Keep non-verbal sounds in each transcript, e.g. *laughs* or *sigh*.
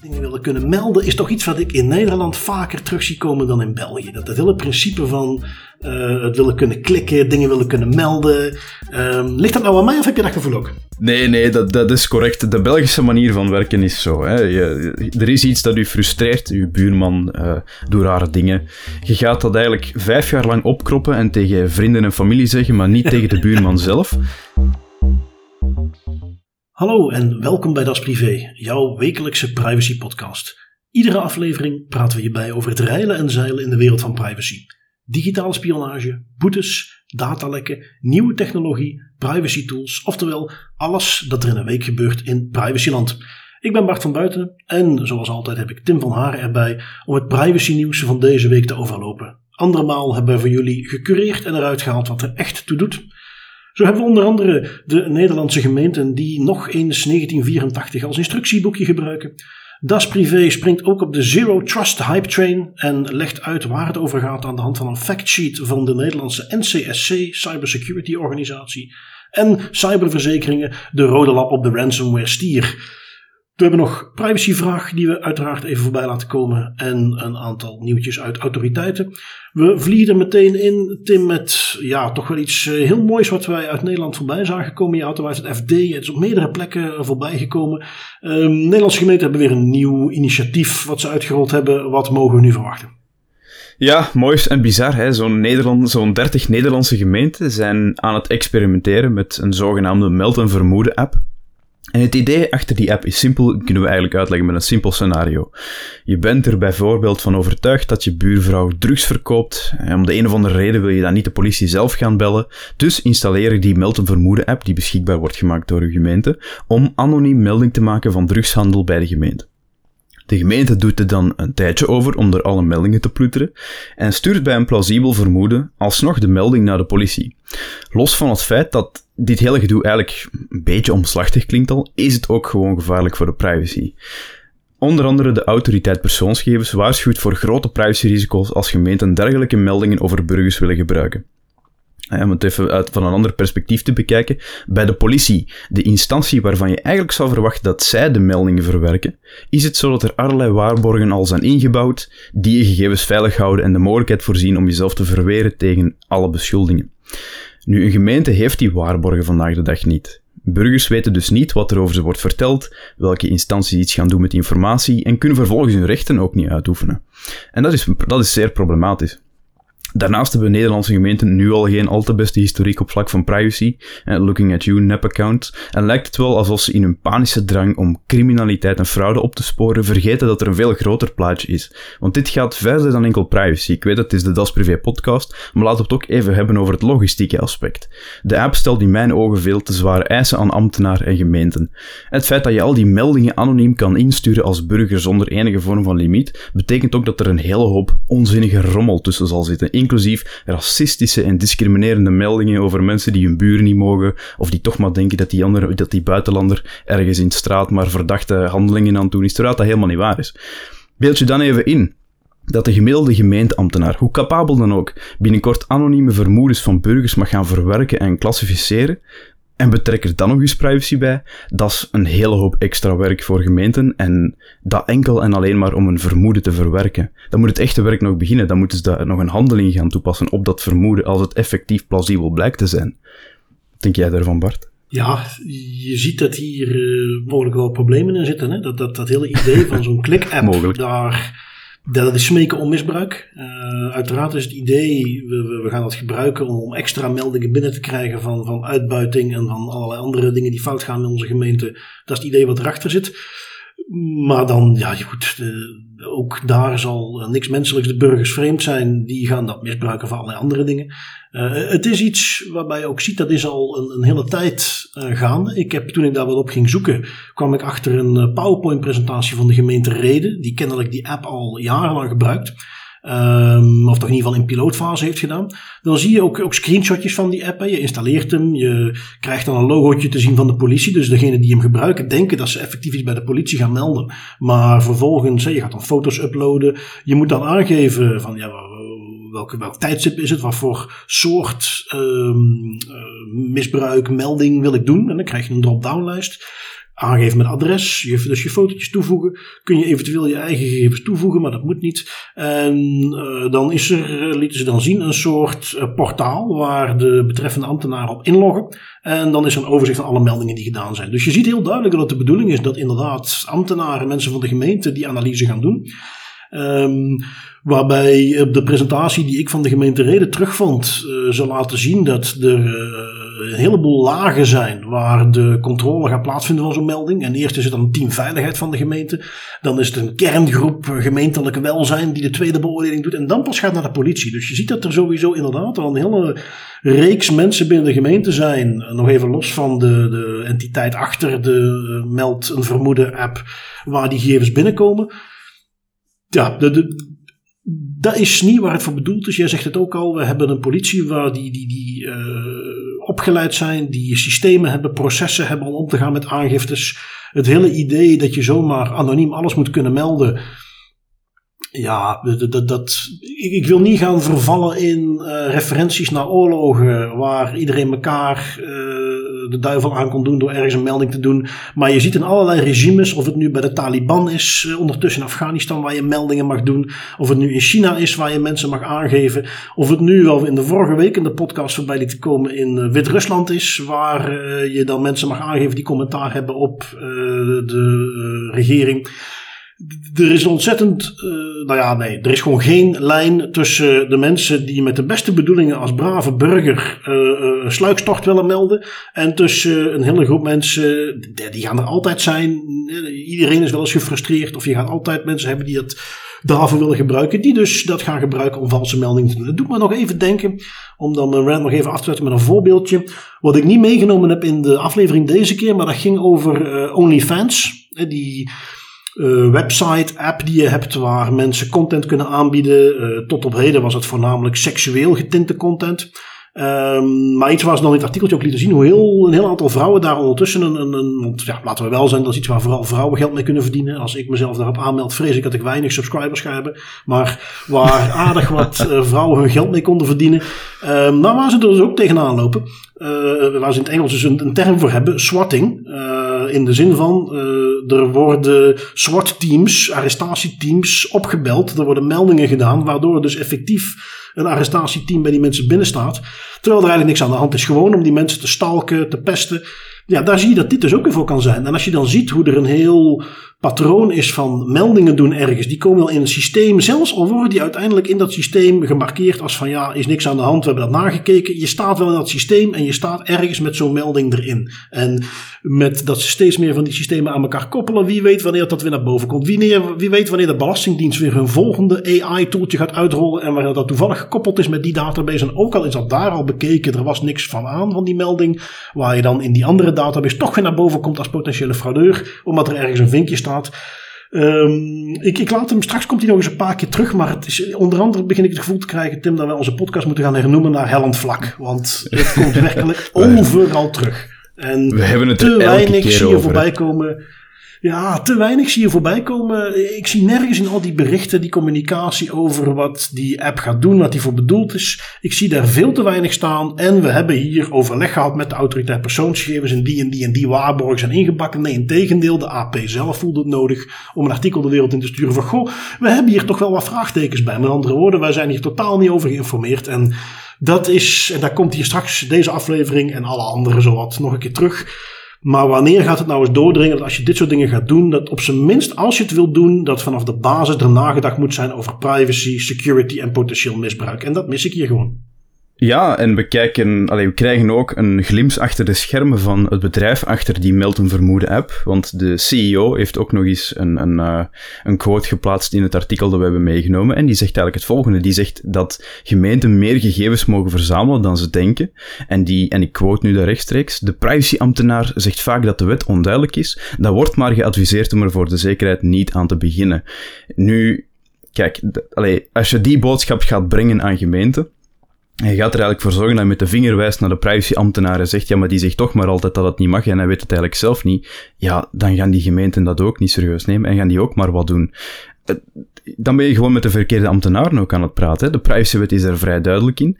Dingen willen kunnen melden is toch iets wat ik in Nederland vaker terug zie komen dan in België. Dat het hele principe van uh, het willen kunnen klikken, dingen willen kunnen melden. Uh, ligt dat nou aan mij of heb je dat gevoel ook? Nee, nee, dat, dat is correct. De Belgische manier van werken is zo. Hè. Je, er is iets dat u frustreert. Uw buurman uh, doet rare dingen. Je gaat dat eigenlijk vijf jaar lang opkroppen en tegen vrienden en familie zeggen, maar niet tegen de buurman *laughs* zelf. Hallo en welkom bij Das Privé, jouw wekelijkse privacy podcast. Iedere aflevering praten we hierbij over het reilen en zeilen in de wereld van privacy. Digitale spionage, boetes, datalekken, nieuwe technologie, privacy tools, oftewel alles dat er in een week gebeurt in privacyland. Ik ben Bart van Buiten en zoals altijd heb ik Tim van Haren erbij om het privacy nieuws van deze week te overlopen. Andermaal hebben we voor jullie gecureerd en eruit gehaald wat er echt toe doet. Zo hebben we onder andere de Nederlandse gemeenten die nog eens 1984 als instructieboekje gebruiken. Das Privé springt ook op de Zero Trust Hype Train en legt uit waar het over gaat aan de hand van een factsheet van de Nederlandse NCSC, Cybersecurity Organisatie. En cyberverzekeringen, de rode lap op de ransomware stier. We hebben nog privacyvraag die we uiteraard even voorbij laten komen. En een aantal nieuwtjes uit autoriteiten. We vliegen meteen in, Tim, met ja, toch wel iets eh, heel moois wat wij uit Nederland voorbij zagen komen. Je had uit het FD, is op meerdere plekken voorbij gekomen. Uh, Nederlandse gemeenten hebben weer een nieuw initiatief wat ze uitgerold hebben. Wat mogen we nu verwachten? Ja, mooi en bizar. Zo'n Nederland, zo'n 30 Nederlandse gemeenten zijn aan het experimenteren met een zogenaamde meld- en vermoeden-app. En het idee achter die app is simpel, kunnen we eigenlijk uitleggen met een simpel scenario. Je bent er bijvoorbeeld van overtuigd dat je buurvrouw drugs verkoopt. En om de een of andere reden wil je dan niet de politie zelf gaan bellen. Dus installeer die meld een vermoeden app die beschikbaar wordt gemaakt door je gemeente, om anoniem melding te maken van drugshandel bij de gemeente. De gemeente doet er dan een tijdje over om er alle meldingen te ploeteren en stuurt bij een plausibel vermoeden alsnog de melding naar de politie. Los van het feit dat dit hele gedoe eigenlijk een beetje omslachtig klinkt al, is het ook gewoon gevaarlijk voor de privacy. Onder andere de autoriteit persoonsgegevens waarschuwt voor grote privacyrisico's als gemeenten dergelijke meldingen over burgers willen gebruiken om het even uit, van een ander perspectief te bekijken, bij de politie, de instantie waarvan je eigenlijk zou verwachten dat zij de meldingen verwerken, is het zo dat er allerlei waarborgen al zijn ingebouwd die je gegevens veilig houden en de mogelijkheid voorzien om jezelf te verweren tegen alle beschuldigingen. Nu, een gemeente heeft die waarborgen vandaag de dag niet. Burgers weten dus niet wat er over ze wordt verteld, welke instanties iets gaan doen met informatie en kunnen vervolgens hun rechten ook niet uitoefenen. En dat is, dat is zeer problematisch. Daarnaast hebben Nederlandse gemeenten nu al geen al te beste historiek op vlak van privacy looking at you nep-account en lijkt het wel alsof ze in hun panische drang om criminaliteit en fraude op te sporen vergeten dat er een veel groter plaatje is. Want dit gaat verder dan enkel privacy. Ik weet het is de Das Privé podcast, maar laten we het ook even hebben over het logistieke aspect. De app stelt in mijn ogen veel te zware eisen aan ambtenaren en gemeenten. Het feit dat je al die meldingen anoniem kan insturen als burger zonder enige vorm van limiet, betekent ook dat er een hele hoop onzinnige rommel tussen zal zitten inclusief racistische en discriminerende meldingen over mensen die hun buren niet mogen, of die toch maar denken dat die, andere, dat die buitenlander ergens in de straat maar verdachte handelingen aan het doen is, terwijl dat helemaal niet waar is. Beeld je dan even in dat de gemiddelde gemeenteambtenaar, hoe capabel dan ook, binnenkort anonieme vermoedens van burgers mag gaan verwerken en klassificeren, en betrek er dan nog eens privacy bij. Dat is een hele hoop extra werk voor gemeenten. En dat enkel en alleen maar om een vermoeden te verwerken. Dan moet het echte werk nog beginnen. Dan moeten ze daar nog een handeling gaan toepassen op dat vermoeden als het effectief plausibel blijkt te zijn. Wat denk jij daarvan, Bart? Ja, je ziet dat hier uh, mogelijk wel problemen in zitten. Hè? Dat, dat, dat hele idee van zo'n klik-app, *laughs* daar dat is smeken om misbruik. Uh, uiteraard is het idee, we, we, gaan dat gebruiken om, om, extra meldingen binnen te krijgen van, van uitbuiting en van allerlei andere dingen die fout gaan in onze gemeente. Dat is het idee wat erachter zit. Maar dan, ja goed, ook daar zal niks menselijks de burgers vreemd zijn. Die gaan dat misbruiken voor allerlei andere dingen. Uh, het is iets waarbij je ook ziet, dat is al een, hele tijd uh, gaande. Ik heb, toen ik daar wat op ging zoeken, kwam ik achter een eh, PowerPoint presentatie van de gemeente Reden. Die kennelijk die app al jarenlang gebruikt. Um, of toch in ieder geval in pilootfase heeft gedaan. Dan zie je ook, ook screenshotjes van die app. Je installeert hem, je krijgt dan een logootje te zien van de politie. Dus degene die hem gebruiken denken dat ze effectief iets bij de politie gaan melden. Maar vervolgens, je gaat dan foto's uploaden. Je moet dan aangeven van ja, welke, welk tijdstip is het, wat voor soort um, misbruik, melding wil ik doen. En dan krijg je een drop-down lijst aangeven met adres. Je, dus je fotootjes toevoegen. Kun je eventueel je eigen gegevens toevoegen, maar dat moet niet. En uh, dan is er, lieten ze dan zien, een soort uh, portaal waar de betreffende ambtenaar op inloggen. En dan is er een overzicht van alle meldingen die gedaan zijn. Dus je ziet heel duidelijk dat het de bedoeling is dat inderdaad ambtenaren, mensen van de gemeente, die analyse gaan doen. Um, waarbij op de presentatie die ik van de gemeente Reden terugvond, uh, laten zien dat er een heleboel lagen zijn waar de controle gaat plaatsvinden van zo'n melding. En eerst is het dan een team veiligheid van de gemeente. Dan is het een kerngroep gemeentelijke welzijn die de tweede beoordeling doet. En dan pas gaat naar de politie. Dus je ziet dat er sowieso inderdaad al een hele reeks mensen binnen de gemeente zijn. Nog even los van de, de entiteit achter de meld een vermoeden app waar die gegevens binnenkomen ja, dat is niet waar het voor bedoeld is. Jij zegt het ook al. We hebben een politie waar die, die, die uh, opgeleid zijn, die systemen hebben, processen hebben om om te gaan met aangiftes. Het hele idee dat je zomaar anoniem alles moet kunnen melden. Ja, dat, dat, ik, wil niet gaan vervallen in uh, referenties naar oorlogen waar iedereen elkaar uh, de duivel aan kon doen door ergens een melding te doen. Maar je ziet in allerlei regimes, of het nu bij de Taliban is, uh, ondertussen in Afghanistan waar je meldingen mag doen, of het nu in China is waar je mensen mag aangeven, of het nu wel in de vorige week in de podcast voorbij liet komen in Wit-Rusland is, waar je dan mensen mag aangeven die commentaar hebben op de regering er is ontzettend, uh, nou ja, nee, er is gewoon geen lijn tussen de mensen die met de beste bedoelingen als brave burger uh, uh, willen melden. En tussen een hele groep mensen, die gaan er altijd zijn. Iedereen is wel eens gefrustreerd. Of je gaat altijd mensen hebben die het daarvoor willen gebruiken. Die dus dat gaan gebruiken om valse meldingen te doen. Dat doet me nog even denken, om dan rant nog even af te zetten met een voorbeeldje. Wat ik niet meegenomen heb in de aflevering deze keer, maar dat ging over OnlyFans. Die uh, website, app die je hebt waar mensen content kunnen aanbieden. Uh, tot op heden was het voornamelijk seksueel getinte content. Um, maar iets waar ze dan in het artikeltje ook lieten zien, hoe heel, een heel aantal vrouwen daar ondertussen een, een, een want ja, laten we wel zijn, dat is iets waar vooral vrouwen geld mee kunnen verdienen. Als ik mezelf daarop aanmeld, vrees ik dat ik weinig subscribers ga hebben. Maar waar *laughs* aardig wat uh, vrouwen hun geld mee konden verdienen. Um, nou, waar ze er dus ook tegenaan lopen, uh, waar ze in het Engels dus een, een term voor hebben, swatting. Uh, in de zin van, uh, er worden SWAT-teams, arrestatieteams opgebeld. Er worden meldingen gedaan, waardoor dus effectief een arrestatieteam bij die mensen binnenstaat. Terwijl er eigenlijk niks aan de hand is. Gewoon om die mensen te stalken, te pesten. Ja, daar zie je dat dit dus ook weer voor kan zijn. En als je dan ziet hoe er een heel patroon is van meldingen doen ergens. Die komen wel in het systeem. Zelfs al worden die uiteindelijk in dat systeem gemarkeerd als van ja, is niks aan de hand. We hebben dat nagekeken. Je staat wel in dat systeem en je staat ergens met zo'n melding erin. En met dat ze steeds meer van die systemen aan elkaar koppelen. Wie weet wanneer dat weer naar boven komt. Wie, wie weet wanneer de Belastingdienst weer hun volgende AI-toeltje gaat uitrollen. En wanneer dat toevallig gekoppeld is met die database. En ook al is dat daar al bekeken, er was niks van aan van die melding. Waar je dan in die andere database toch weer naar boven komt als potentiële fraudeur. Omdat er ergens een vinkje staat Um, ik, ik, laat hem, straks komt hij nog eens een paar keer terug, maar het is, onder andere begin ik het gevoel te krijgen, Tim, dat wij onze podcast moeten gaan hernoemen naar Hellend Vlak. Want het komt werkelijk *laughs* overal terug. En we hebben het te weinig zie je voorbij komen ja, te weinig zie je voorbij komen. Ik zie nergens in al die berichten die communicatie over wat die app gaat doen, wat die voor bedoeld is. Ik zie daar veel te weinig staan. En we hebben hier overleg gehad met de autoriteit persoonsgegevens en die en die en die waarborgen zijn ingebakken. Nee, in tegendeel, de AP zelf voelde het nodig om een artikel de wereld in te sturen van goh, we hebben hier toch wel wat vraagtekens bij. Met andere woorden, wij zijn hier totaal niet over geïnformeerd. En dat is, en daar komt hier straks deze aflevering en alle andere zowat nog een keer terug. Maar wanneer gaat het nou eens doordringen dat als je dit soort dingen gaat doen, dat op zijn minst als je het wilt doen, dat vanaf de basis er nagedacht moet zijn over privacy, security en potentieel misbruik. En dat mis ik hier gewoon. Ja, en we, kijken, we krijgen ook een glimp achter de schermen van het bedrijf achter die Melton Vermoeden app. Want de CEO heeft ook nog eens een, een, uh, een quote geplaatst in het artikel dat we hebben meegenomen. En die zegt eigenlijk het volgende. Die zegt dat gemeenten meer gegevens mogen verzamelen dan ze denken. En, die, en ik quote nu daar rechtstreeks. De privacyambtenaar zegt vaak dat de wet onduidelijk is. Dat wordt maar geadviseerd om er voor de zekerheid niet aan te beginnen. Nu, kijk, allee, als je die boodschap gaat brengen aan gemeenten hij gaat er eigenlijk voor zorgen dat hij met de vinger wijst naar de privacyambtenaar en zegt, ja, maar die zegt toch maar altijd dat het niet mag en hij weet het eigenlijk zelf niet. Ja, dan gaan die gemeenten dat ook niet serieus nemen en gaan die ook maar wat doen. Dan ben je gewoon met de verkeerde ambtenaren ook aan het praten. De privacywet is er vrij duidelijk in.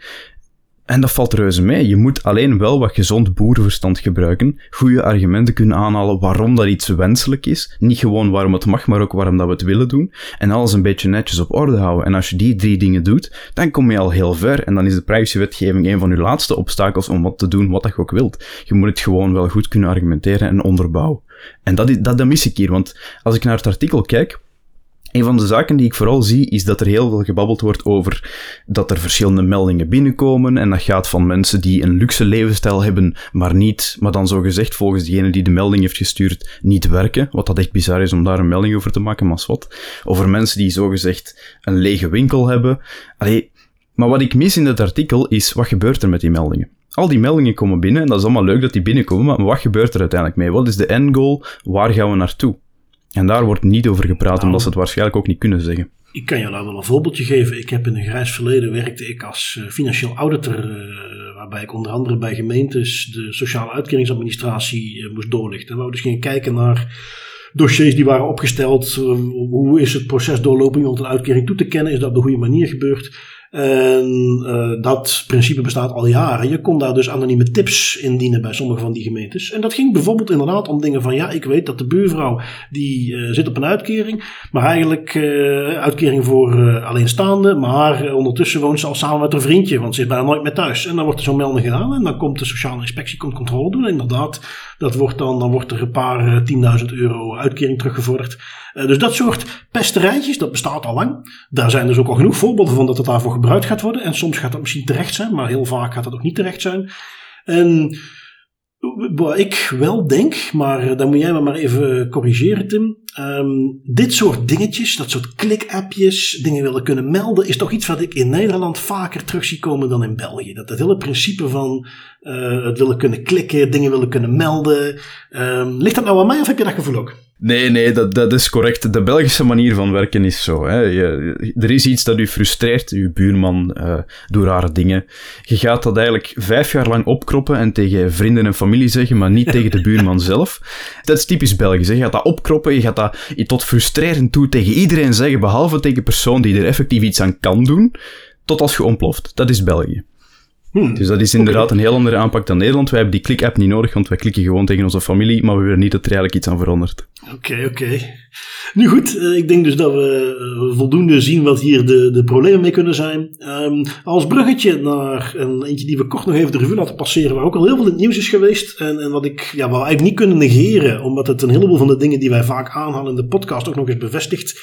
En dat valt reuze mee. Je moet alleen wel wat gezond boerenverstand gebruiken, goede argumenten kunnen aanhalen waarom dat iets wenselijk is. Niet gewoon waarom het mag, maar ook waarom dat we het willen doen. En alles een beetje netjes op orde houden. En als je die drie dingen doet, dan kom je al heel ver. En dan is de privacywetgeving een van je laatste obstakels om wat te doen wat je ook wilt. Je moet het gewoon wel goed kunnen argumenteren en onderbouwen. En dat, is, dat, dat mis ik hier, want als ik naar het artikel kijk, een van de zaken die ik vooral zie, is dat er heel veel gebabbeld wordt over dat er verschillende meldingen binnenkomen. En dat gaat van mensen die een luxe levensstijl hebben, maar niet, maar dan zo gezegd volgens degene die de melding heeft gestuurd, niet werken. Wat dat echt bizar is om daar een melding over te maken, maar wat. Over mensen die zo gezegd een lege winkel hebben. Allee, maar wat ik mis in het artikel is, wat gebeurt er met die meldingen? Al die meldingen komen binnen en dat is allemaal leuk dat die binnenkomen, maar wat gebeurt er uiteindelijk mee? Wat is de end goal? Waar gaan we naartoe? En daar wordt niet over gepraat, Nou. omdat ze het waarschijnlijk ook niet kunnen zeggen. Ik kan je daar wel een voorbeeldje geven. Ik heb in een grijs verleden werkte ik als eh, financieel auditor, eh, waarbij ik onder andere bij gemeentes de sociale uitkeringsadministratie eh, moest doorlichten. Waar we dus gingen kijken naar dossiers die waren opgesteld. hoe is het proces doorloping om een uitkering toe te kennen? Is dat op de goede manier gebeurd? En eh, dat principe bestaat al jaren. Je kon daar dus anonieme tips indienen bij sommige van die gemeentes. En dat ging bijvoorbeeld inderdaad om dingen van ja, ik weet dat de buurvrouw die eh, zit op een uitkering, maar eigenlijk eh, uitkering voor alleenstaande, maar ondertussen woont ze al samen met haar vriendje, want ze is bijna nooit meer thuis. En dan wordt er zo'n melding gedaan en dan komt de sociale inspectie komt controle doen. En inderdaad, dat wordt dan, dan wordt er een paar eh, 10.000 euro uitkering teruggevorderd. Eh, dus dat soort pesterijtjes, dat bestaat al lang. Daar zijn dus ook al genoeg voorbeelden van dat het daarvoor gebruikt gaat worden. En soms gaat dat misschien terecht zijn, maar heel vaak gaat dat ook niet terecht zijn. En wat ik wel denk, maar eh, dan moet jij me maar even corrigeren, Tim. Ehm, dit soort dingetjes, dat soort klik-appjes, dingen willen kunnen melden, is toch iets wat ik in Nederland vaker terug zie komen dan in België. Dat het hele principe van eh, het willen kunnen klikken, dingen willen kunnen melden. Ehm, ligt dat nou aan mij of heb je dat gevoel ook? Nee, nee, dat, dat is correct. De Belgische manier van werken is zo. Hè. Je, er is iets dat u frustreert, uw buurman uh, doet rare dingen. Je gaat dat eigenlijk vijf jaar lang opkroppen en tegen vrienden en familie zeggen, maar niet *laughs* tegen de buurman zelf. Dat is typisch Belgisch. Hè. Je gaat dat opkroppen, je gaat dat tot frustrerend toe tegen iedereen zeggen, behalve tegen persoon die er effectief iets aan kan doen, tot als je ontploft. Dat is België. Hmm, dus dat is inderdaad okay. een heel andere aanpak dan Nederland. Wij hebben die klik-app niet nodig, want wij klikken gewoon tegen onze familie, maar we willen niet dat er eigenlijk iets aan verandert. Oké, okay, oké. Okay. Nu goed, uh, ik denk dus dat we uh, voldoende zien wat hier de, de problemen mee kunnen zijn. Um, als bruggetje naar een eentje die we kort nog even de revue laten passeren, waar ook al heel veel in het nieuws is geweest. En, en wat ik ja, wat we eigenlijk niet kunnen negeren, omdat het een heleboel van de dingen die wij vaak aanhalen in de podcast ook nog eens bevestigt.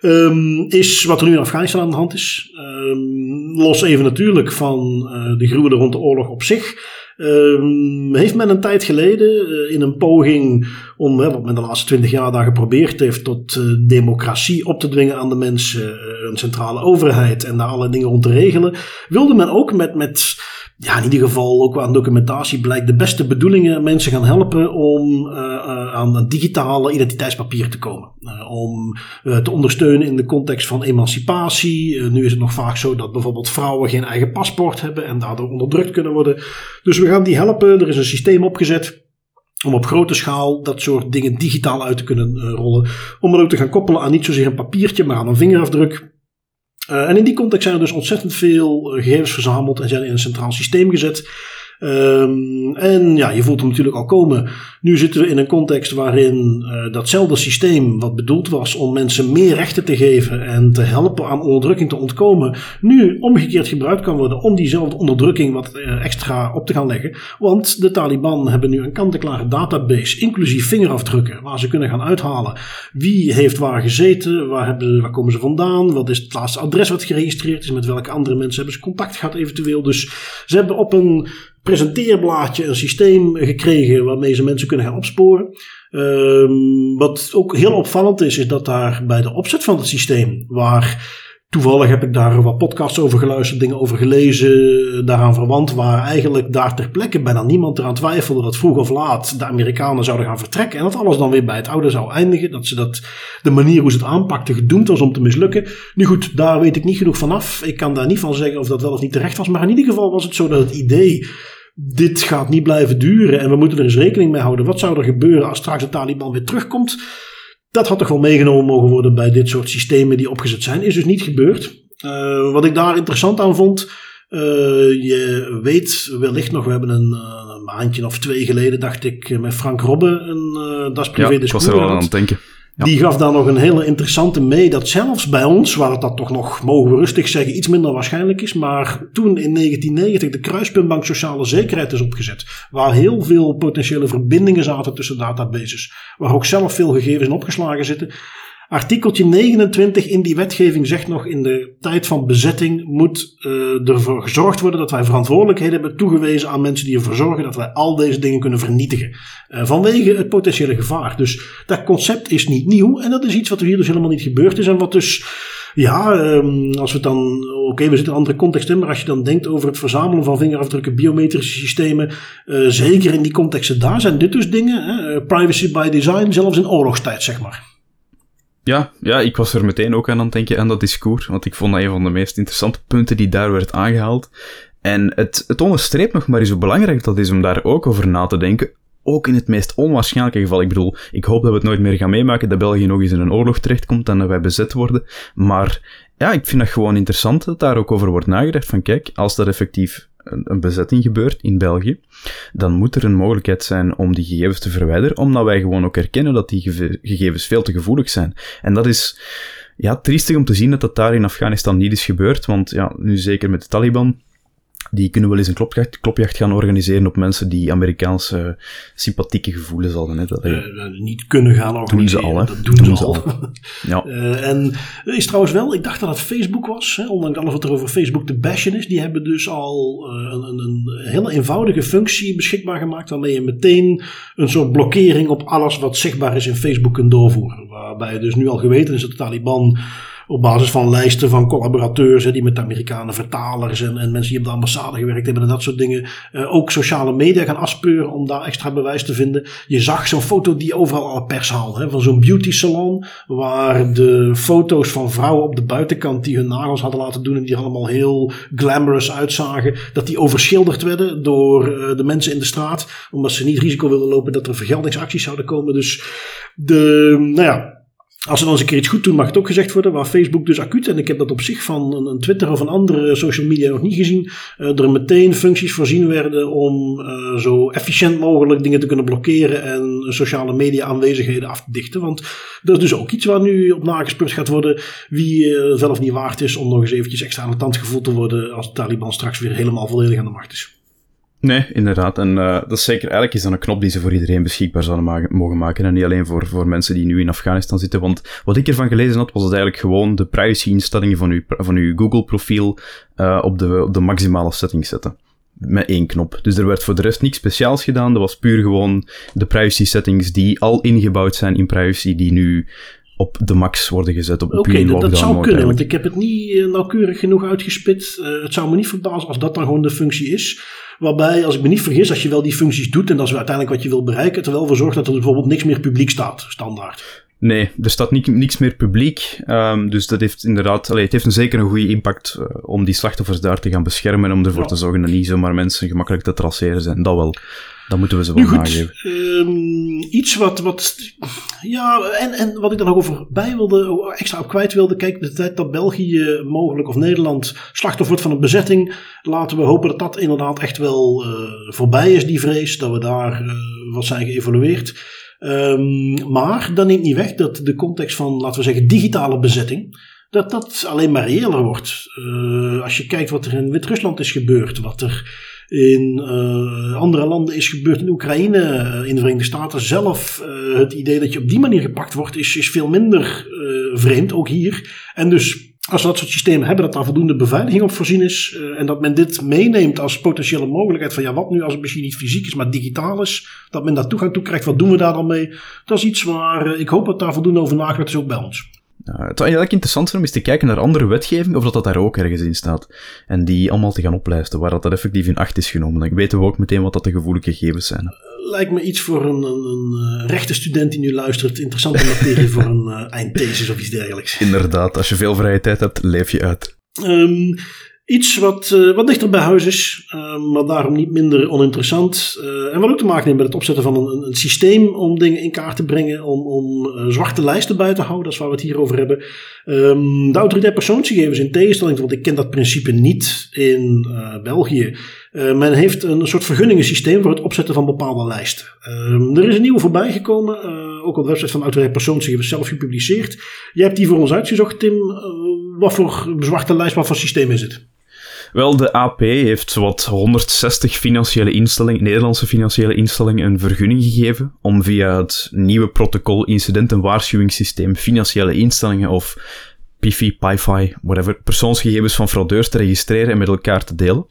Um, is wat er nu in Afghanistan aan de hand is. Um, los even natuurlijk van uh, de gruwelen rond de oorlog op zich. Um, heeft men een tijd geleden uh, in een poging om, wat men de laatste twintig jaar daar geprobeerd heeft, tot uh, democratie op te dwingen aan de mensen, een centrale overheid en daar alle dingen rond te regelen, wilde men ook met, met ja, in ieder geval ook aan documentatie blijkt de beste bedoelingen mensen gaan helpen om uh, uh, aan digitale identiteitspapier te komen. Uh, om te ondersteunen in de context van emancipatie. nu is het nog vaak zo dat bijvoorbeeld vrouwen geen eigen paspoort hebben en daardoor onderdrukt kunnen worden. Dus we gaan die helpen. Er is een systeem opgezet om op grote schaal dat soort dingen digitaal uit te kunnen rollen. Om het ook te gaan koppelen aan niet zozeer een papiertje, maar aan een vingerafdruk. Uh, en in die context zijn er dus ontzettend veel gegevens verzameld en zijn in een centraal systeem gezet. Um, en ja, je voelt hem natuurlijk al komen. Nu zitten we in een context waarin uh, datzelfde systeem, wat bedoeld was om mensen meer rechten te geven en te helpen aan onderdrukking te ontkomen, nu omgekeerd gebruikt kan worden om diezelfde onderdrukking wat uh, extra op te gaan leggen. Want de Taliban hebben nu een kant-en-klare database, inclusief vingerafdrukken, waar ze kunnen gaan uithalen wie heeft waar gezeten, waar, hebben, waar komen ze vandaan, wat is het laatste adres wat geregistreerd is, met welke andere mensen hebben ze contact gehad eventueel. Dus ze hebben op een presenteerblaadje een systeem gekregen waarmee ze mensen kunnen gaan opsporen. Um, wat ook heel opvallend is, is dat daar bij de opzet van het systeem, waar toevallig heb ik daar wat podcasts over geluisterd, dingen over gelezen, daaraan verwant, waar eigenlijk daar ter plekke bijna niemand eraan twijfelde dat vroeg of laat de Amerikanen zouden gaan vertrekken en dat alles dan weer bij het oude zou eindigen. Dat ze dat, de manier hoe ze het aanpakten gedoemd was om te mislukken. Nu goed, daar weet ik niet genoeg vanaf. Ik kan daar niet van zeggen of dat wel of niet terecht was, maar in ieder geval was het zo dat het idee dit gaat niet blijven duren en we moeten er eens rekening mee houden. Wat zou er gebeuren als straks de Taliban weer terugkomt? Dat had toch wel meegenomen mogen worden bij dit soort systemen die opgezet zijn. Is dus niet gebeurd. Uh, wat ik daar interessant aan vond. je weet wellicht nog, we hebben een, een, maandje of twee geleden, dacht ik, met Frank Robbe een uh, Das Privé ja, ik was er al aan het denken. Die gaf daar nog een hele interessante mee, dat zelfs bij ons, waar het dat toch nog, mogen we rustig zeggen, iets minder waarschijnlijk is, maar toen in 1990 de Kruispuntbank Sociale Zekerheid is opgezet, waar heel veel potentiële verbindingen zaten tussen databases, waar ook zelf veel gegevens in opgeslagen zitten, Artikeltje 29 in die wetgeving zegt nog: in de tijd van bezetting moet uh, ervoor gezorgd worden dat wij verantwoordelijkheden hebben toegewezen aan mensen die ervoor zorgen dat wij al deze dingen kunnen vernietigen. Uh, vanwege het potentiële gevaar. Dus dat concept is niet nieuw en dat is iets wat er hier dus helemaal niet gebeurd is en wat dus. Ja, um, als we dan. Oké, we zitten in een andere context in, maar als je dan denkt over het verzamelen van vingerafdrukken, biometrische systemen, uh, zeker in die contexten, daar zijn dit dus dingen. privacy by design, zelfs in oorlogstijd, zeg maar. Ja, ja, ik was er meteen ook aan aan het denken aan dat discours, want ik vond dat een van de meest interessante punten die daar werd aangehaald. En het, het onderstreept nog maar eens hoe belangrijk dat is om daar ook over na te denken. Ook in het meest onwaarschijnlijke geval. Ik bedoel, ik hoop dat we het nooit meer gaan meemaken dat België nog eens in een oorlog terechtkomt en dat wij bezet worden. Maar ja, ik vind dat gewoon interessant dat daar ook over wordt nagedacht. Van kijk, als dat effectief een, bezetting gebeurt in België, dan moet er een mogelijkheid zijn om die gegevens te verwijderen, omdat wij gewoon ook erkennen dat die gegevens veel te gevoelig zijn. En dat is, ja, triestig om te zien dat dat daar in Afghanistan niet is gebeurd, want ja, nu zeker met de Taliban, die kunnen wel eens een klopjacht, klopjacht gaan organiseren op mensen die Amerikaanse sympathieke gevoelens hadden. Hè. Dat, uh, niet kunnen gaan organiseren. Doen ze al, hè? Dat doen, ze, al. *laughs* ja. Uh, en is trouwens wel, ik dacht dat het Facebook was, hè, ondanks alles wat er over Facebook te bashen is. Die hebben dus al uh, een, een, een, hele eenvoudige functie beschikbaar gemaakt, waarmee je meteen een soort blokkering op alles wat zichtbaar is in Facebook kunt doorvoeren. Waarbij dus nu al geweten is dat de Taliban op basis van lijsten van collaborateurs, die met Amerikanen vertalers en, en mensen die op de ambassade gewerkt hebben en dat soort dingen, uh, ook sociale media gaan afspeuren om daar extra bewijs te vinden. Je zag zo'n foto die overal alle pers haalde, van zo'n beauty salon, waar de foto's van vrouwen op de buitenkant die hun nagels hadden laten doen en die allemaal heel glamorous uitzagen, dat die overschilderd werden door uh, de mensen in de straat, omdat ze niet risico wilden lopen dat er vergeldingsacties zouden komen. Dus de, nou ja, als ze dan eens een keer iets goed doen, mag het ook gezegd worden. Waar Facebook dus acuut, en ik heb dat op zich van een, Twitter of een andere social media nog niet gezien, uh, er meteen functies voorzien werden om uh, zo efficiënt mogelijk dingen te kunnen blokkeren en sociale media aanwezigheden af te dichten. Want dat is dus ook iets waar nu op nagespeurd gaat worden wie uh, zelf niet waard is om nog eens eventjes extra aan de tand gevoeld te worden als de Taliban straks weer helemaal volledig aan de macht is. Nee, inderdaad. En uh, dat is zeker, eigenlijk is dat een knop die ze voor iedereen beschikbaar zouden mogen maken. En niet alleen voor, voor mensen die nu in Afghanistan zitten. Want wat ik ervan gelezen had, was het eigenlijk gewoon de privacy-instellingen van uw, van uw Google-profiel uh, op, de, op de maximale settings zetten. Met één knop. Dus er werd voor de rest niks speciaals gedaan. Dat was puur gewoon de privacy-settings die al ingebouwd zijn in privacy, die nu op de max worden gezet. Op Oké, okay, dat, dat, zou kunnen, want ik heb het niet nauwkeurig genoeg uitgespit. Uh, het zou me niet verbazen als dat dan gewoon de functie is. Waarbij, als ik me niet vergis, als je wel die functies doet en dat is uiteindelijk wat je wil bereiken, het er wel voor zorgt dat er bijvoorbeeld niks meer publiek staat, standaard. Nee, er staat niet, niks meer publiek. Um, dus dat heeft inderdaad, allee, het heeft een zeker een goede impact uh, om die slachtoffers daar te gaan beschermen en om ervoor ja. te zorgen dat niet zomaar mensen gemakkelijk te traceren zijn. Dat wel. Dat moeten we ze wel nageven. Um, iets wat, wat. Ja, en, en wat ik er nog over bij wilde, extra op kwijt wilde. Kijk, de tijd dat België mogelijk of Nederland slachtoffer wordt van een bezetting. Laten we hopen dat dat inderdaad echt wel uh, voorbij is, die vrees. Dat we daar uh, wat zijn geëvalueerd. Um, maar dat neemt niet weg dat de context van, laten we zeggen, digitale bezetting dat dat alleen maar reëler wordt. Uh, als je kijkt wat er in Wit-Rusland is gebeurd, wat er in uh, andere landen is gebeurd, in Oekraïne, uh, in de Verenigde Staten zelf. het idee dat je op die manier gepakt wordt, is, is veel minder vreemd, ook hier. En dus als we dat soort systemen hebben, dat daar voldoende beveiliging op voorzien is. En dat men dit meeneemt als potentiële mogelijkheid van ja, wat nu als het misschien niet fysiek is, maar digitaal is. Dat men daar toegang toe krijgt, wat doen we daar dan mee? Dat is iets waar ik hoop dat daar voldoende over nagedacht is, ook bij ons. Uh, het zou eigenlijk interessant zijn om eens te kijken naar andere wetgeving, of dat dat daar ook ergens in staat. En die allemaal te gaan oplijsten, waar dat, dat effectief in acht is genomen. Dan weten we ook meteen wat dat de gevoelige gegevens zijn. Lijkt me iets voor een, een, een uh, rechte student die nu luistert. Interessante materie voor een uh, eindthesis of iets dergelijks. Inderdaad, als je veel vrije tijd hebt, leef je uit. Um, Iets wat, uh, wat dichter bij huis is, uh, maar daarom niet minder oninteressant. Uh, en wat ook te maken heeft met het opzetten van een, een systeem om dingen in kaart te brengen, om, om zwarte lijsten bij te houden, dat is waar we het hier over hebben. Um, de autoriteit persoonsgegevens, in tegenstelling, want ik ken dat principe niet in België. men heeft een soort vergunningensysteem voor het opzetten van bepaalde lijsten. Um, er is een nieuwe voorbij gekomen, ook op de website van de autoriteit persoonsgegevens zelf gepubliceerd. Jij hebt die voor ons uitgezocht, Tim. wat voor zwarte lijst, wat voor systeem is het? Wel, de AP heeft zowat 160 financiële instellingen, Nederlandse financiële instellingen een vergunning gegeven om via het nieuwe protocol incident- en waarschuwingssysteem financiële instellingen of PIFI, PIFI, whatever, persoonsgegevens van fraudeurs te registreren en met elkaar te delen.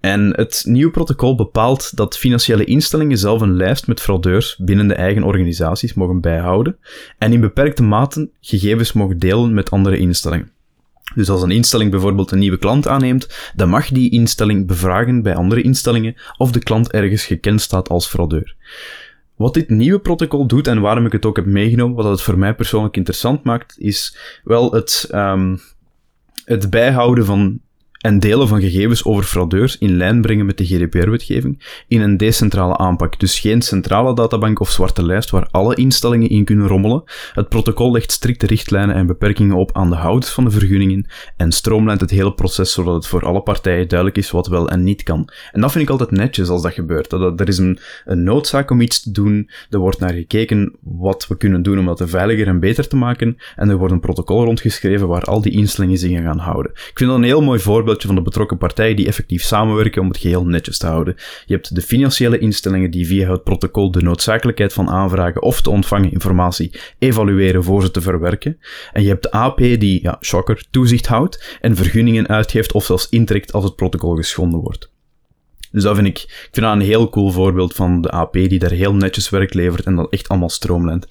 En het nieuwe protocol bepaalt dat financiële instellingen zelf een lijst met fraudeurs binnen de eigen organisaties mogen bijhouden en in beperkte mate gegevens mogen delen met andere instellingen. Dus als een instelling bijvoorbeeld een nieuwe klant aanneemt, dan mag die instelling bevragen bij andere instellingen of de klant ergens gekend staat als fraudeur. Wat dit nieuwe protocol doet en waarom ik het ook heb meegenomen, wat het voor mij persoonlijk interessant maakt, is wel het, um, het bijhouden van en delen van gegevens over fraudeurs in lijn brengen met de GDPR-wetgeving in een decentrale aanpak. Dus geen centrale databank of zwarte lijst waar alle instellingen in kunnen rommelen. Het protocol legt strikte richtlijnen en beperkingen op aan de houders van de vergunningen en stroomlijnt het hele proces zodat het voor alle partijen duidelijk is wat wel en niet kan. En dat vind ik altijd netjes als dat gebeurt. Er is een, noodzaak om iets te doen, er wordt naar gekeken wat we kunnen doen om dat veiliger en beter te maken en er wordt een protocol rondgeschreven waar al die instellingen zich gaan houden. Ik vind dat een heel mooi voorbeeld van de betrokken partijen die effectief samenwerken om het geheel netjes te houden. Je hebt de financiële instellingen die via het protocol de noodzakelijkheid van aanvragen of te ontvangen informatie evalueren voor ze te verwerken. En je hebt de AP die, ja, shocker, toezicht houdt en vergunningen uitgeeft of zelfs intrekt als het protocol geschonden wordt. Dus dat vind ik, ik vind dat een heel cool voorbeeld van de AP die daar heel netjes werk levert en dat echt allemaal stroomlijnt.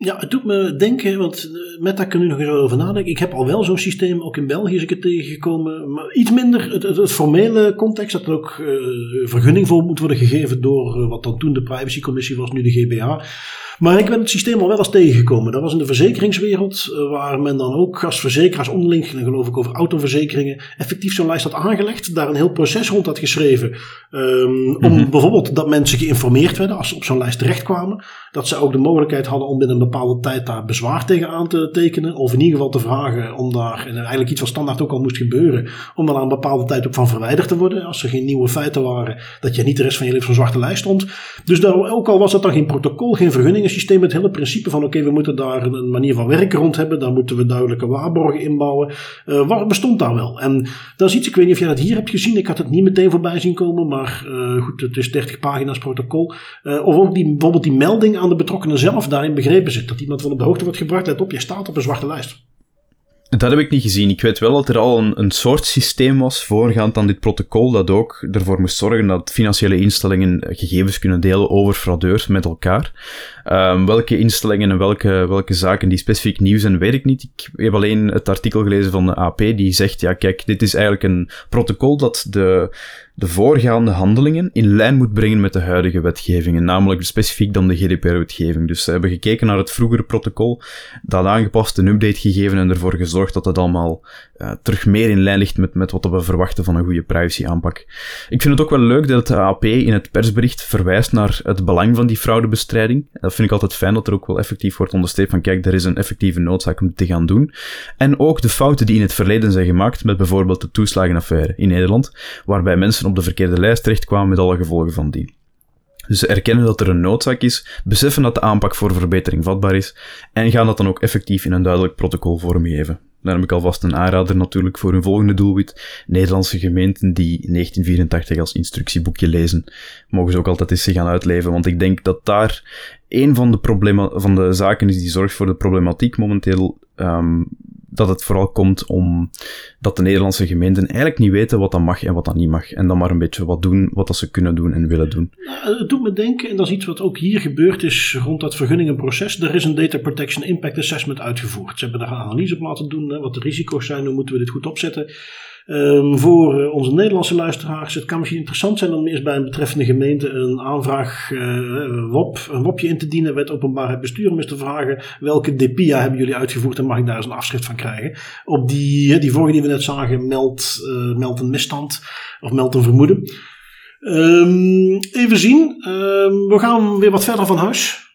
Ja, het doet me denken, want eh, met daar kan nu nog eens over nadenken. Ik heb al wel zo'n systeem, ook in België is ik het tegengekomen. Maar iets minder het, het, formele context, dat er ook uh, vergunning voor moet worden gegeven door uh, wat dan toen de privacycommissie was, nu de GBA. Maar ik ben het systeem al wel eens tegengekomen. Dat was in de verzekeringswereld, uh, waar men dan ook gastverzekeraars onderling, dan geloof ik over autoverzekeringen, effectief zo'n lijst had aangelegd, daar een heel proces rond had geschreven. Um, om mm -hmm. bijvoorbeeld dat mensen geïnformeerd werden als ze op zo'n lijst terechtkwamen. Dat ze ook de mogelijkheid hadden om binnen een bepaalde tijd daar bezwaar tegen aan te tekenen. Of in ieder geval te vragen om daar, en eigenlijk iets wat standaard ook al moest gebeuren, om er aan een bepaalde tijd ook van verwijderd te worden. Als er geen nieuwe feiten waren, dat je niet de rest van je leven op zo'n zwarte lijst stond. Dus daar, ook al was het dan geen protocol, geen vergunningensysteem, het hele principe van oké, we moeten daar een manier van werken rond hebben. Daar moeten we duidelijke waarborgen inbouwen. Uh, wat bestond daar wel? En dat is iets, ik weet niet of jij dat hier hebt gezien. Ik had het niet meteen voorbij zien komen, maar uh, goed, het is 30 pagina's protocol. Uh, of ook die, bijvoorbeeld die melding aan de betrokkenen zelf daarin begrepen zit. Dat iemand van op de hoogte wordt gebracht, let op, je staat op een zwarte lijst. Dat heb ik niet gezien. Ik weet wel dat er al een, een soort systeem was voorgaand aan dit protocol dat ook ervoor moest zorgen dat financiële instellingen gegevens kunnen delen over fraudeurs met elkaar. Um, welke instellingen en welke, welke zaken die specifiek nieuw zijn, weet ik niet. Ik heb alleen het artikel gelezen van de AP die zegt, ja kijk, dit is eigenlijk een protocol dat de, de voorgaande handelingen in lijn moet brengen met de huidige wetgevingen, namelijk specifiek dan de GDPR-wetgeving. Dus ze hebben gekeken naar het vroegere protocol, dat aangepast, een update gegeven en ervoor gezorgd dat het allemaal uh, terug meer in lijn ligt met, met wat we verwachten van een goede privacy-aanpak. Ik vind het ook wel leuk dat het AP in het persbericht verwijst naar het belang van die fraudebestrijding. Dat vind ik altijd fijn dat er ook wel effectief wordt onderstreept van kijk, er is een effectieve noodzaak om dit te gaan doen. En ook de fouten die in het verleden zijn gemaakt met bijvoorbeeld de toeslagenaffaire in Nederland, waarbij mensen op de verkeerde lijst terechtkwamen met alle gevolgen van die. Dus erkennen dat er een noodzaak is, beseffen dat de aanpak voor verbetering vatbaar is en gaan dat dan ook effectief in een duidelijk protocol vormgeven. Dan heb ik alvast een aanrader natuurlijk voor hun volgende doelwit. Nederlandse gemeenten die 1984 als instructieboekje lezen, mogen ze ook altijd eens gaan uitleven, want ik denk dat daar een van de, problemen, van de zaken is die zorgt voor de problematiek momenteel um, dat het vooral komt om dat de Nederlandse gemeenten eigenlijk niet weten wat dat mag en wat dat niet mag. En dan maar een beetje wat doen, wat dat ze kunnen doen en willen doen. het doet me denken, en dat is iets wat ook hier gebeurd is rond dat vergunningenproces. Er is een Data Protection Impact Assessment uitgevoerd. Ze hebben daar een analyse op laten doen, hè, wat de risico's zijn, hoe moeten we dit goed opzetten. Ehm, voor eh, onze Nederlandse luisteraars, het kan misschien interessant zijn om eerst bij een betreffende gemeente een aanvraag uh, WOP, een WOPje in te dienen, wet openbaarheid bestuur, om eens te vragen welke DPIA hebben jullie uitgevoerd en mag ik daar eens een afschrift van krijgen. Op die, die vorige die we net zagen, meld, meld een misstand of meld een vermoeden. Um, even zien, um, we gaan weer wat verder van huis.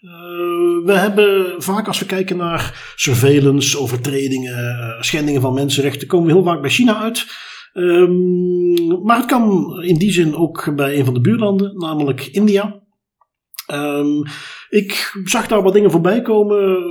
We hebben vaak als we kijken naar surveillance, overtredingen, uh, schendingen van mensenrechten, komen we heel vaak bij China uit. Um, maar het kan in die zin ook bij een van de buurlanden, namelijk India. ik zag daar wat dingen voorbij komen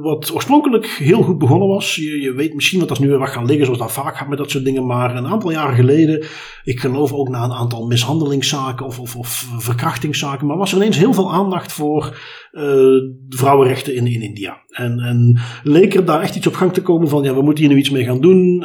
wat oorspronkelijk heel goed begonnen was. Je, je weet misschien wat dat nu weer wat gaan liggen, zoals dat vaak gaat met dat soort dingen. Maar een aantal jaren geleden, ik geloof ook na een aantal mishandelingszaken of, of, of verkrachtingszaken, maar was er ineens heel veel aandacht voor uh, vrouwenrechten in, in India. En, en leek er daar echt iets op gang te komen van, ja, we moeten hier nu iets mee gaan doen.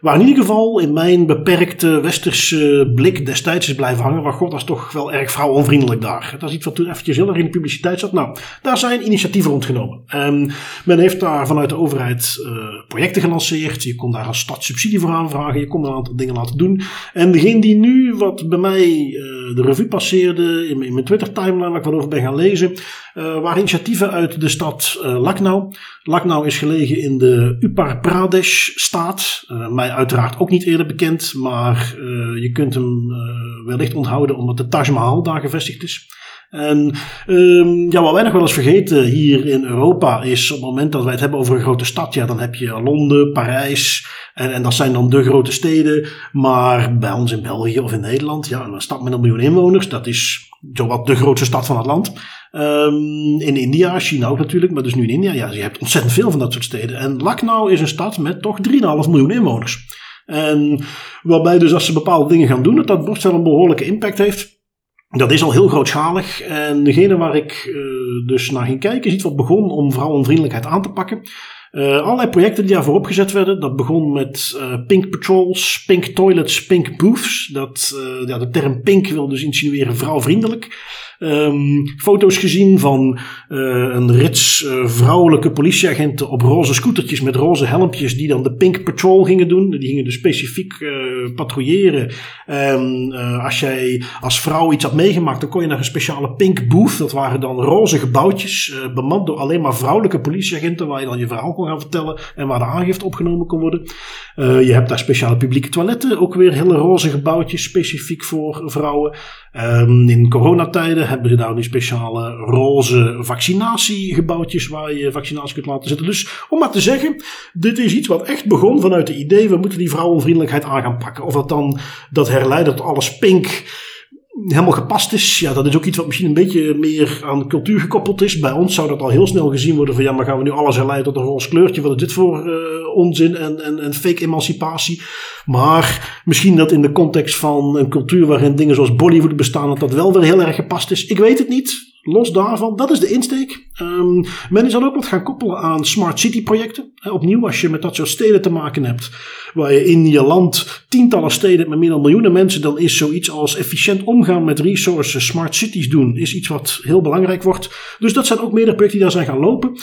Waar in ieder geval in mijn beperkte westerse blik destijds is blijven hangen. Van god, is toch wel erg vrouwonvriendelijk daar. Dat is iets wat toen eventjes heel erg in de publiciteit zat. Nou, daar zijn initiatieven rondgenomen. Um, men heeft daar vanuit de overheid uh, projecten gelanceerd. Je kon daar een stadssubsidie voor aanvragen. Je kon een aantal dingen laten doen. En degene die nu wat bij mij uh, de revue passeerde in, mijn Twitter timeline, waar ik wat over ben gaan lezen, uh, waren initiatieven uit de stad Lucknow. Lucknow is gelegen in de Uttar Pradesh staat. Uh, mij uiteraard ook niet eerder bekend, maar uh, je kunt hem uh, wellicht onthouden omdat de Taj Mahal daar gevestigd is. En um, ja, wat wij nog wel eens vergeten hier in Europa is op het moment dat wij het hebben over een grote stad, ja, dan heb je Londen, Parijs en, en dat zijn dan de grote steden. Maar bij ons in België of in Nederland, ja, een stad met een miljoen inwoners, dat is zowat de grootste stad van het land. Um, in India, China ook natuurlijk, maar dus nu in India, ja, je hebt ontzettend veel van dat soort steden. En Lucknow is een stad met toch 3,5 miljoen inwoners. En waarbij dus als ze bepaalde dingen gaan doen, dat dat best wel een behoorlijke impact heeft. Dat is al heel grootschalig. En degene waar ik uh, dus naar ging kijken, is iets wat begon om vrouwenvriendelijkheid aan te pakken. Uh, allerlei projecten die daarvoor opgezet werden. Dat begon met uh, pink patrols, pink toilets, pink booths. Dat, ja, de term pink wil dus insinueren vrouwvriendelijk. Um, foto's gezien van uh, een rits uh, vrouwelijke politieagenten op roze scootertjes met roze helmpjes die dan de Pink Patrol gingen doen. Die gingen dus specifiek uh, patrouilleren. Als jij als vrouw iets had meegemaakt, dan kon je naar een speciale Pink Booth. Dat waren dan roze gebouwtjes, bemand door alleen maar vrouwelijke politieagenten, waar je dan je verhaal kon gaan vertellen en waar de aangifte opgenomen kon worden. je hebt daar speciale publieke toiletten, ook weer hele roze gebouwtjes specifiek voor vrouwen. Um, in coronatijden hebben ze daar speciale roze vaccinatiegebouwtjes waar je vaccinatie kunt laten zitten. Dus om maar te zeggen, dit is iets wat echt begon vanuit het idee, we moeten die vrouwenvriendelijkheid aan gaan pakken. Of dat dan dat herleidt tot alles pink helemaal gepast is. Ja, dat is ook iets wat misschien een beetje meer aan cultuur gekoppeld is. Bij ons zou dat al heel snel gezien worden van ja, maar gaan we nu alles herleiden tot een roze kleurtje? Wat is dit voor uh, onzin en, en, en fake emancipatie? Maar misschien dat in de context van een cultuur waarin dingen zoals Bollywood bestaan, dat dat wel weer heel erg gepast is. Ik weet het niet. Los daarvan, dat is de insteek. Um, men is dan ook wat gaan koppelen aan smart city projecten. opnieuw, als je met dat soort steden te maken hebt, waar je in je land tientallen steden hebt met meer dan miljoenen mensen, dan is zoiets als efficiënt omgaan met resources, smart cities doen, is iets wat heel belangrijk wordt. Dus dat zijn ook meerdere projecten die daar zijn gaan lopen.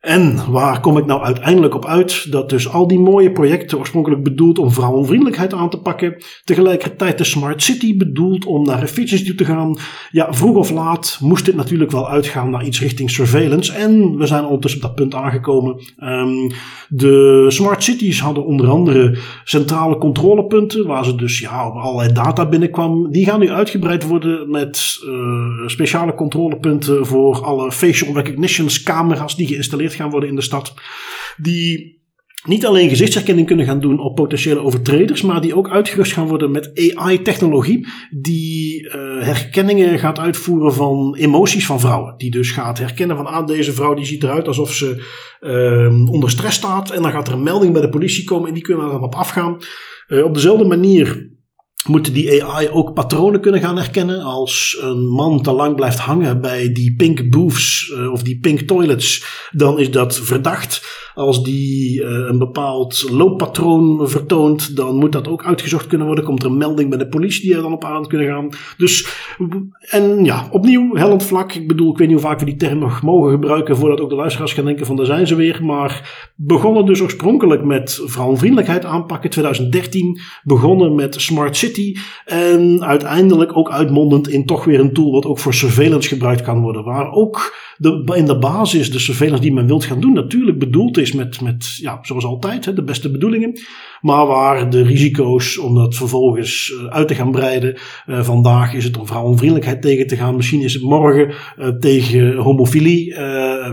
En waar kom ik nou uiteindelijk op uit? Dat dus al die mooie projecten oorspronkelijk bedoeld om vrouwenvriendelijkheid aan te pakken, tegelijkertijd de Smart City bedoeld om naar efficiency te gaan. Ja, vroeg of laat moest dit natuurlijk wel uitgaan naar iets richting surveillance. En we zijn ondertussen op dat punt aangekomen. Um, de Smart Cities hadden onder andere centrale controlepunten, waar ze dus ja, op allerlei data binnenkwam. Die gaan nu uitgebreid worden met uh, speciale controlepunten voor alle facial recognition camera's die geïnstalleerd gaan worden in de stad. Die niet alleen gezichtsherkenning kunnen gaan doen op potentiële overtreders, maar die ook uitgerust gaan worden met AI-technologie, die uh, herkenningen gaat uitvoeren van emoties van vrouwen. Die dus gaat herkennen van, ah, deze vrouw die ziet eruit alsof ze uh, onder stress staat. En dan gaat er een melding bij de politie komen en die kunnen er afgaan. Uh, op dezelfde manier moet die AI ook patronen kunnen gaan herkennen. Als een man te lang blijft hangen bij die pink booths uh, of die pink toilets, dan is dat verdacht. Als die uh, een bepaald looppatroon vertoont, dan moet dat ook uitgezocht kunnen worden. Komt er een melding bij de politie die er dan op aan kunnen gaan. Dus, en ja, opnieuw, hellend vlak. Ik bedoel, ik weet niet hoe vaak we die term nog mogen gebruiken voordat ook de luisteraars gaan denken van daar zijn ze weer. Maar begonnen dus oorspronkelijk met vrouwenvriendelijkheid aanpakken. 2013 begonnen met Smart City. En uiteindelijk ook uitmondend in toch weer een tool wat ook voor surveillance gebruikt kan worden. Waar ook de, in de basis de surveillance die men wilt gaan doen natuurlijk bedoeld is met, met ja, zoals altijd, hè, de beste bedoelingen. Maar waar de risico's om dat vervolgens uh, uit te gaan breiden. Uh, vandaag is het om vrouwenvriendelijkheid tegen te gaan. Misschien is het morgen uh, tegen homofilie.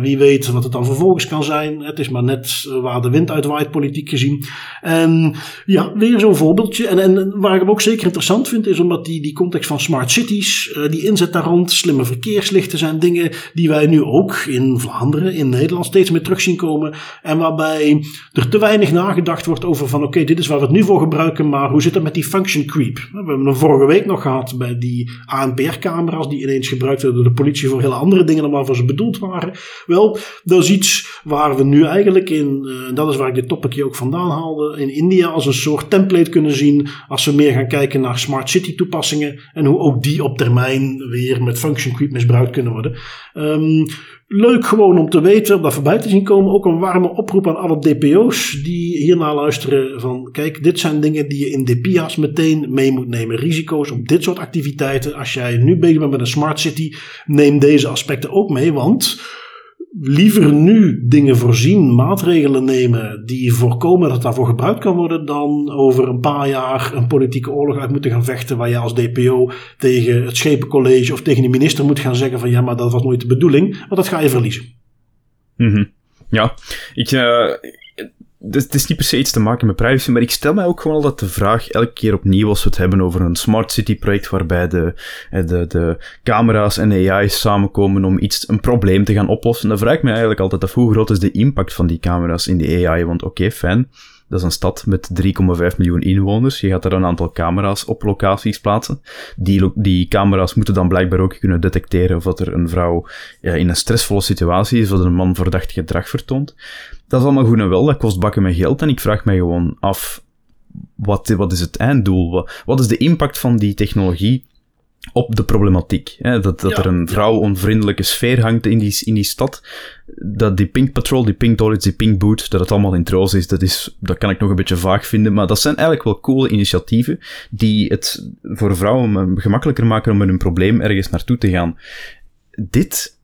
wie weet wat het dan vervolgens kan zijn. Het is maar net waar de wind uitwaait, politiek gezien. En ja, weer zo'n voorbeeldje. En, en waar ik hem ook zeker interessant vind, is omdat die, die context van smart cities, die inzet daar rond, slimme verkeerslichten zijn dingen die wij nu ook in Vlaanderen, in Nederland steeds meer terug zien komen. En waarbij er te weinig nagedacht wordt over van oké, dit is waar we het nu voor gebruiken, maar hoe zit het met die function creep? We hebben hem vorige week nog gehad bij die ANPR-camera's die ineens gebruikt werden door de politie voor hele andere dingen dan waarvoor ze bedoeld waren. Wel, dat is iets waar we nu eigenlijk in, en dat is waar ik dit topicje ook vandaan haalde, in India als een soort template kunnen zien als we meer gaan kijken naar smart city toepassingen en hoe ook die op termijn weer met function creep misbruikt kunnen worden. Um, Leuk gewoon om te weten, om daar voorbij te zien komen. Ook een warme oproep aan alle DPO's die hierna luisteren. Van kijk, dit zijn dingen die je in DPIA's meteen mee moet nemen. Risico's op dit soort activiteiten. Als jij nu bezig bent met een smart city, neem deze aspecten ook mee. Want liever nu dingen voorzien, maatregelen nemen die voorkomen dat daarvoor gebruikt kan worden, dan over een paar jaar een politieke oorlog uit moeten gaan vechten waar je als DPO tegen het Schepencollege of tegen de minister moet gaan zeggen van ja, maar dat was nooit de bedoeling, want dat ga je verliezen. Mm Ja, ik, uh, dus het is niet per se iets te maken met privacy, maar ik stel mij ook gewoon altijd de vraag, elke keer opnieuw als we het hebben over een smart city project waarbij de, de, de camera's en AI samenkomen om iets, een probleem te gaan oplossen, dan vraag ik me eigenlijk altijd af hoe groot is de impact van die camera's in de AI, want oké, fijn, dat is een stad met 3,5 miljoen inwoners. Je gaat er een aantal camera's op locaties plaatsen. Die, die camera's moeten dan blijkbaar ook kunnen detecteren of er een vrouw in een stressvolle situatie is, of een man verdacht gedrag vertoont. Dat is allemaal goed en wel, dat kost bakken met geld. En ik vraag mij gewoon af, wat, wat is het einddoel? Wat is de impact van die technologie op de problematiek. Hè? Dat, dat er een vrouwonvriendelijke sfeer hangt in die, in die stad. Dat die Pink Patrol, die Pink Toilets, die Pink Boot, dat het allemaal in troos is, dat, is, dat kan ik nog een beetje vaag vinden. Maar dat zijn eigenlijk wel coole initiatieven die het voor vrouwen gemakkelijker maken om met een probleem ergens naartoe te gaan. Dit,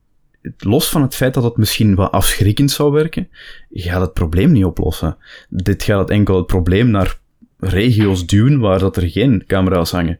los van het feit dat het misschien wat afschrikkend zou werken, gaat het probleem niet oplossen. Dit gaat het enkel het probleem naar regio's duwen waar dat er geen camera's hangen.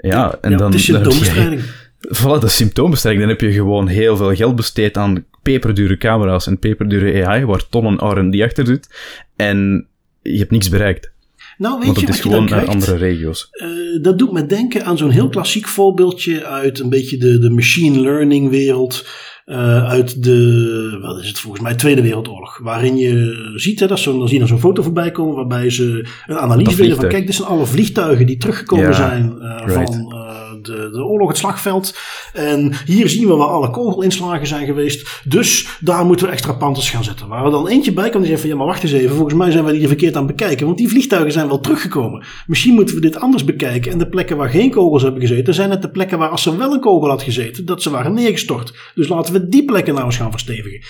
Ja, en dan... De symptoombestrijding. *laughs* Voilà, symptoombestrijding. Dan heb je gewoon heel veel geld besteed aan peperdure camera's en peperdure AI, waar tonnen R&D achter zit. En je hebt niks bereikt. Nou, weet Want het je, is gewoon naar andere regio's. Uh, dat doet me denken aan zo'n heel klassiek voorbeeldje uit een beetje de, de machine learning wereld. Uh, uit de, wat is het volgens mij, Tweede Wereldoorlog. Waarin je ziet, hè, dat zo, dan zie je zo'n foto voorbij komen waarbij ze een analyse deden van kijk, dit zijn alle vliegtuigen die teruggekomen ja, zijn uh, right. van de, de oorlog, het slagveld. En hier zien we waar alle kogelinslagen zijn geweest. Dus daar moeten we extra panthers gaan zetten. Waar er dan eentje bij kan die zegt van ja, maar wacht eens even. Volgens mij zijn wij hier verkeerd aan het bekijken. Want die vliegtuigen zijn wel teruggekomen. Misschien moeten we dit anders bekijken. En de plekken waar geen kogels hebben gezeten, zijn het de plekken waar als er wel een kogel had gezeten, dat ze waren neergestort. Dus laten we die plekken nou eens gaan verstevigen.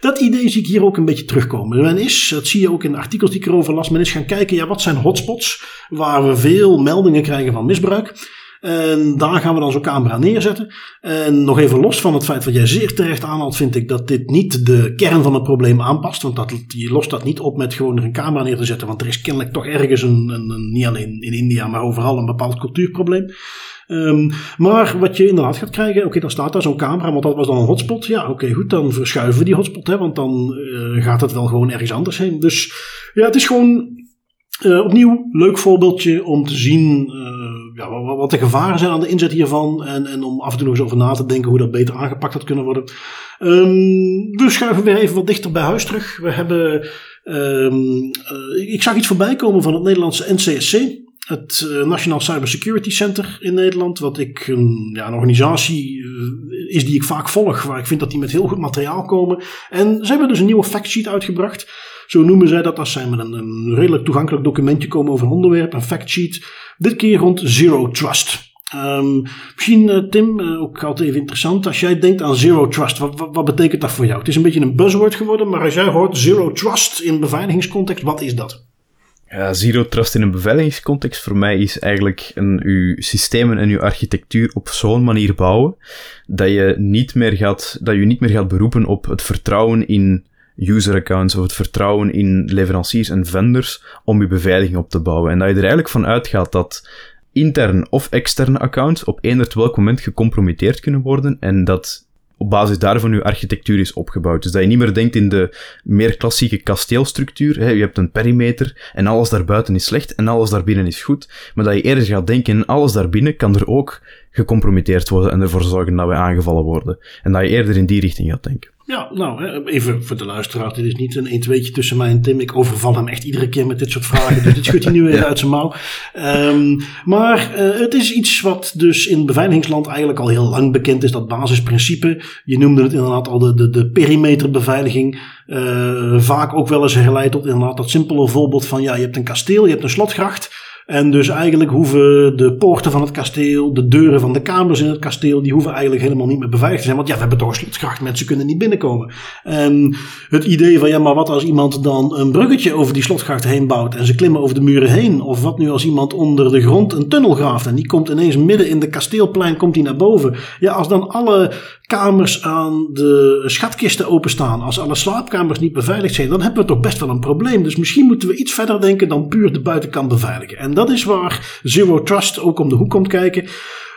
Dat idee zie ik hier ook een beetje terugkomen. Men is, dat zie je ook in de artikels die ik erover las, men is gaan kijken, ja, wat zijn hotspots waar we veel meldingen krijgen van misbruik. En daar gaan we dan zo'n camera neerzetten. En nog even los van het feit wat jij zeer terecht aanhaalt, vind ik dat dit niet de kern van het probleem aanpast. Want dat, je lost dat niet op met gewoon er een camera neer te zetten. Want er is kennelijk toch ergens een, een, niet alleen in India, maar overal een bepaald cultuurprobleem. Um, maar wat je inderdaad gaat krijgen, oké, dan staat daar zo'n camera, want dat was dan een hotspot. Ja, oké, goed, dan verschuiven we die hotspot, hè, want dan uh, gaat het wel gewoon ergens anders heen. Dus ja, het is gewoon uh, opnieuw leuk voorbeeldje om te zien uh, ja, wat, de gevaren zijn aan de inzet hiervan. En, en om af en toe nog eens over na te denken hoe dat beter aangepakt had kunnen worden. Um, we schuiven weer even wat dichter bij huis terug. We hebben, um, uh, ik zag iets voorbij komen van het Nederlandse NCSC. het uh, Nationaal Cybersecurity Center in Nederland, wat ik een, ja, een organisatie is die ik vaak volg, waar ik vind dat die met heel goed materiaal komen. En ze hebben dus een nieuwe factsheet uitgebracht. Zo noemen zij dat. Dat zijn met een, redelijk toegankelijk documentje komen over een onderwerp, een factsheet. Dit keer rond Zero Trust. Um, misschien, uh, Tim, uh, ook altijd even interessant. Als jij denkt aan Zero Trust, wat, wat, wat, betekent dat voor jou? Het is een beetje een buzzword geworden, maar als jij hoort Zero Trust in beveiligingscontext, wat is dat? Ja, Zero Trust in een beveiligingscontext voor mij is eigenlijk een, uw systemen en uw architectuur op zo'n manier bouwen dat je, niet meer gaat, dat je niet meer gaat beroepen op het vertrouwen in user accounts of het vertrouwen in leveranciers en vendors om je beveiliging op te bouwen. En dat je er eigenlijk van uitgaat dat intern of externe accounts op eender welk moment gecompromitteerd kunnen worden en dat op basis daarvan je architectuur is opgebouwd. Dus dat je niet meer denkt in de meer klassieke kasteelstructuur. Hè. Je hebt een perimeter en alles daarbuiten is slecht en alles daarbinnen is goed. Maar dat je eerder gaat denken alles daarbinnen kan er ook gecompromitteerd worden en ervoor zorgen dat we aangevallen worden. En dat je eerder in die richting gaat denken. Ja, nou, even voor de luisteraar. Dit is niet een 1 2 tussen mij en Tim. Ik overval hem echt iedere keer met dit soort vragen. Dus dit schudt hij nu weer *laughs* uit zijn mouw. Um, maar uh, het is iets wat dus in beveiligingsland eigenlijk al heel lang bekend is. Dat basisprincipe. Je noemde het inderdaad al de, de, de perimeterbeveiliging. Uh, vaak ook wel eens herleid tot inderdaad dat simpele voorbeeld van... Ja, je hebt een kasteel, je hebt een slotgracht... En dus eigenlijk hoeven de poorten van het kasteel, de deuren van de kamers in het kasteel, die hoeven eigenlijk helemaal niet meer beveiligd te zijn. Want ja, we hebben toch slotgracht, mensen kunnen niet binnenkomen. En het idee van ja, maar wat als iemand dan een bruggetje over die slotgracht heen bouwt en ze klimmen over de muren heen? Of wat nu als iemand onder de grond een tunnel graaft en die komt ineens midden in de kasteelplein, komt die naar boven? Ja, als dan alle kamers aan de schatkisten openstaan, als alle slaapkamers niet beveiligd zijn, dan hebben we toch best wel een probleem. Dus misschien moeten we iets verder denken dan puur de buitenkant beveiligen. En dat is waar Zero Trust ook om de hoek komt kijken.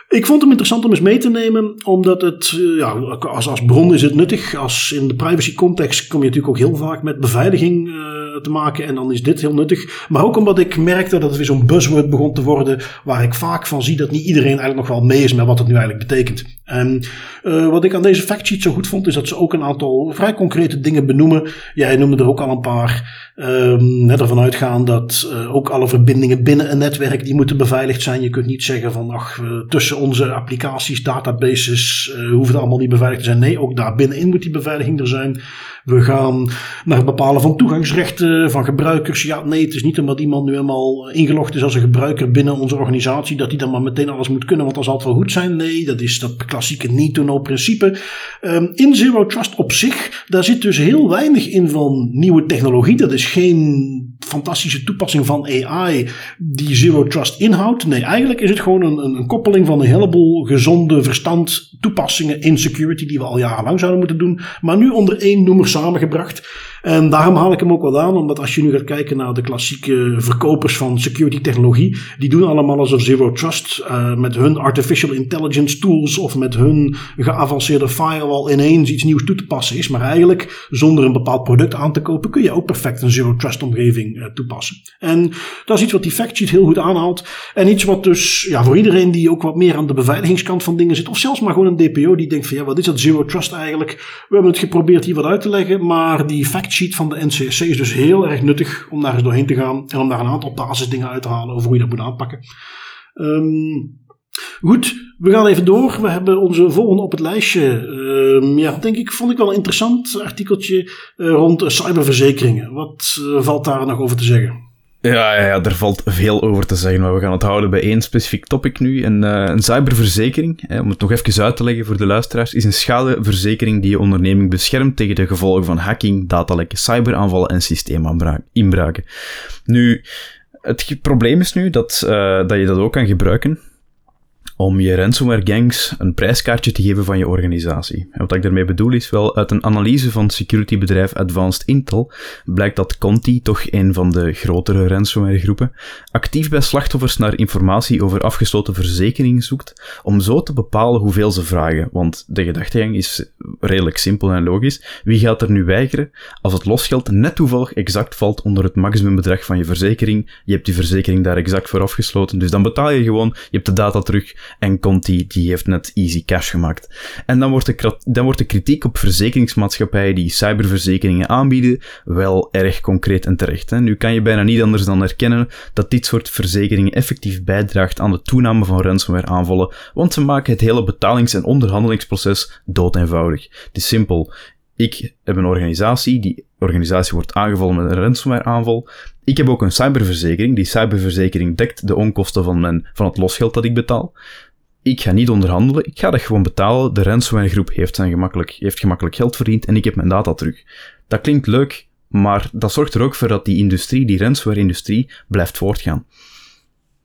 Ik vond hem interessant om eens mee te nemen, omdat het, eh, ja, als, als bron is het nuttig. Als in de privacy context kom je natuurlijk ook heel vaak met beveiliging uh, te maken en dan is dit heel nuttig. Maar ook omdat ik merkte dat het weer zo'n buzzword begon te worden, waar ik vaak van zie dat niet iedereen eigenlijk nog wel mee is met wat het nu eigenlijk betekent. En uh, wat ik aan deze factsheet zo goed vond, is dat ze ook een aantal vrij concrete dingen benoemen. Jij noemde er ook al een paar. Um, net ervan uitgaan dat uh, ook alle verbindingen binnen een netwerk die moeten beveiligd zijn. Je kunt niet zeggen van ach, tussen onze applicaties, databases hoeven het allemaal niet beveiligd te zijn. Nee, ook daar binnenin moet die beveiliging er zijn. We gaan naar het bepalen van toegangsrechten van gebruikers. Ja, nee, het is niet omdat iemand nu helemaal ingelogd is als een gebruiker binnen onze organisatie, dat hij dan maar meteen alles moet kunnen, want dan zal het wel goed zijn. Nee, dat is dat klassieke need-to-know principe. Um, in Zero Trust op zich, daar zit dus heel weinig in van nieuwe technologie. Dat is geen fantastische toepassing van AI die Zero Trust inhoudt. Nee, eigenlijk is het gewoon een, een, koppeling van een heleboel gezonde verstand toepassingen in security die we al jarenlang zouden moeten doen, maar nu onder één noemer samengebracht. En daarom haal ik hem ook wel aan, omdat als je nu gaat kijken naar de klassieke verkopers van security technologie, die doen allemaal alsof Zero Trust uh, met hun artificial intelligence tools of met hun geavanceerde firewall ineens iets nieuws toe te passen is. Maar eigenlijk, zonder een bepaald product aan te kopen, kun je ook perfect een Zero Trust omgeving uh, toepassen. En dat is iets wat die factsheet heel goed aanhaalt. En iets wat dus ja, voor iedereen die ook wat meer aan de beveiligingskant van dingen zit, of zelfs maar gewoon een DPO die denkt van ja, wat is dat Zero Trust eigenlijk? We hebben het geprobeerd hier wat uit te leggen, maar die fact sheet van de NCSC is dus heel erg nuttig om daar eens doorheen te gaan en om daar een aantal basisdingen uit te halen over hoe je dat moet aanpakken. Um, goed, we gaan even door. We hebben onze volgende op het lijstje. Um, ja, denk ik, vond ik wel een interessant artikeltje uh, rond cyberverzekeringen. Wat uh, valt daar nog over te zeggen? Ja, ja, ja, er valt veel over te zeggen, maar we gaan het houden bij één specifiek topic nu. Een, uh, een cyberverzekering, hè, om het nog even uit te leggen voor de luisteraars, is een schadeverzekering die je onderneming beschermt tegen de gevolgen van hacking, datalekken, cyberaanvallen en systeeminbraken. Nu, het probleem is nu dat, uh, dat je dat ook kan gebruiken om je ransomware gangs een prijskaartje te geven van je organisatie. En wat ik daarmee bedoel is wel, uit een analyse van securitybedrijf Advanced Intel blijkt dat Conti, toch een van de grotere ransomware groepen, actief bij slachtoffers naar informatie over afgesloten verzekeringen zoekt, om zo te bepalen hoeveel ze vragen. Want de gedachtegang is redelijk simpel en logisch. Wie gaat er nu weigeren als het losgeld net toevallig exact valt onder het maximumbedrag van je verzekering? Je hebt die verzekering daar exact voor afgesloten, dus dan betaal je gewoon, je hebt de data terug En Conti, die heeft net easy cash gemaakt. En dan wordt de, dan wordt de kritiek op verzekeringsmaatschappijen die cyberverzekeringen aanbieden wel erg concreet en terecht. Hè. Nu kan je bijna niet anders dan erkennen dat dit soort verzekeringen effectief bijdraagt aan de toename van ransomware aanvallen, want ze maken het hele betalings- en onderhandelingsproces dood eenvoudig. Het is simpel. Ik heb een organisatie, die organisatie wordt aangevallen met een ransomware aanval. Ik heb ook een cyberverzekering. Die cyberverzekering dekt de onkosten van, mijn, van het losgeld dat ik betaal. Ik ga niet onderhandelen, ik ga dat gewoon betalen. De ransomware groep heeft, zijn gemakkelijk, heeft gemakkelijk geld verdiend en ik heb mijn data terug. Dat klinkt leuk, maar dat zorgt er ook voor dat die industrie, die ransomware-industrie, blijft voortgaan.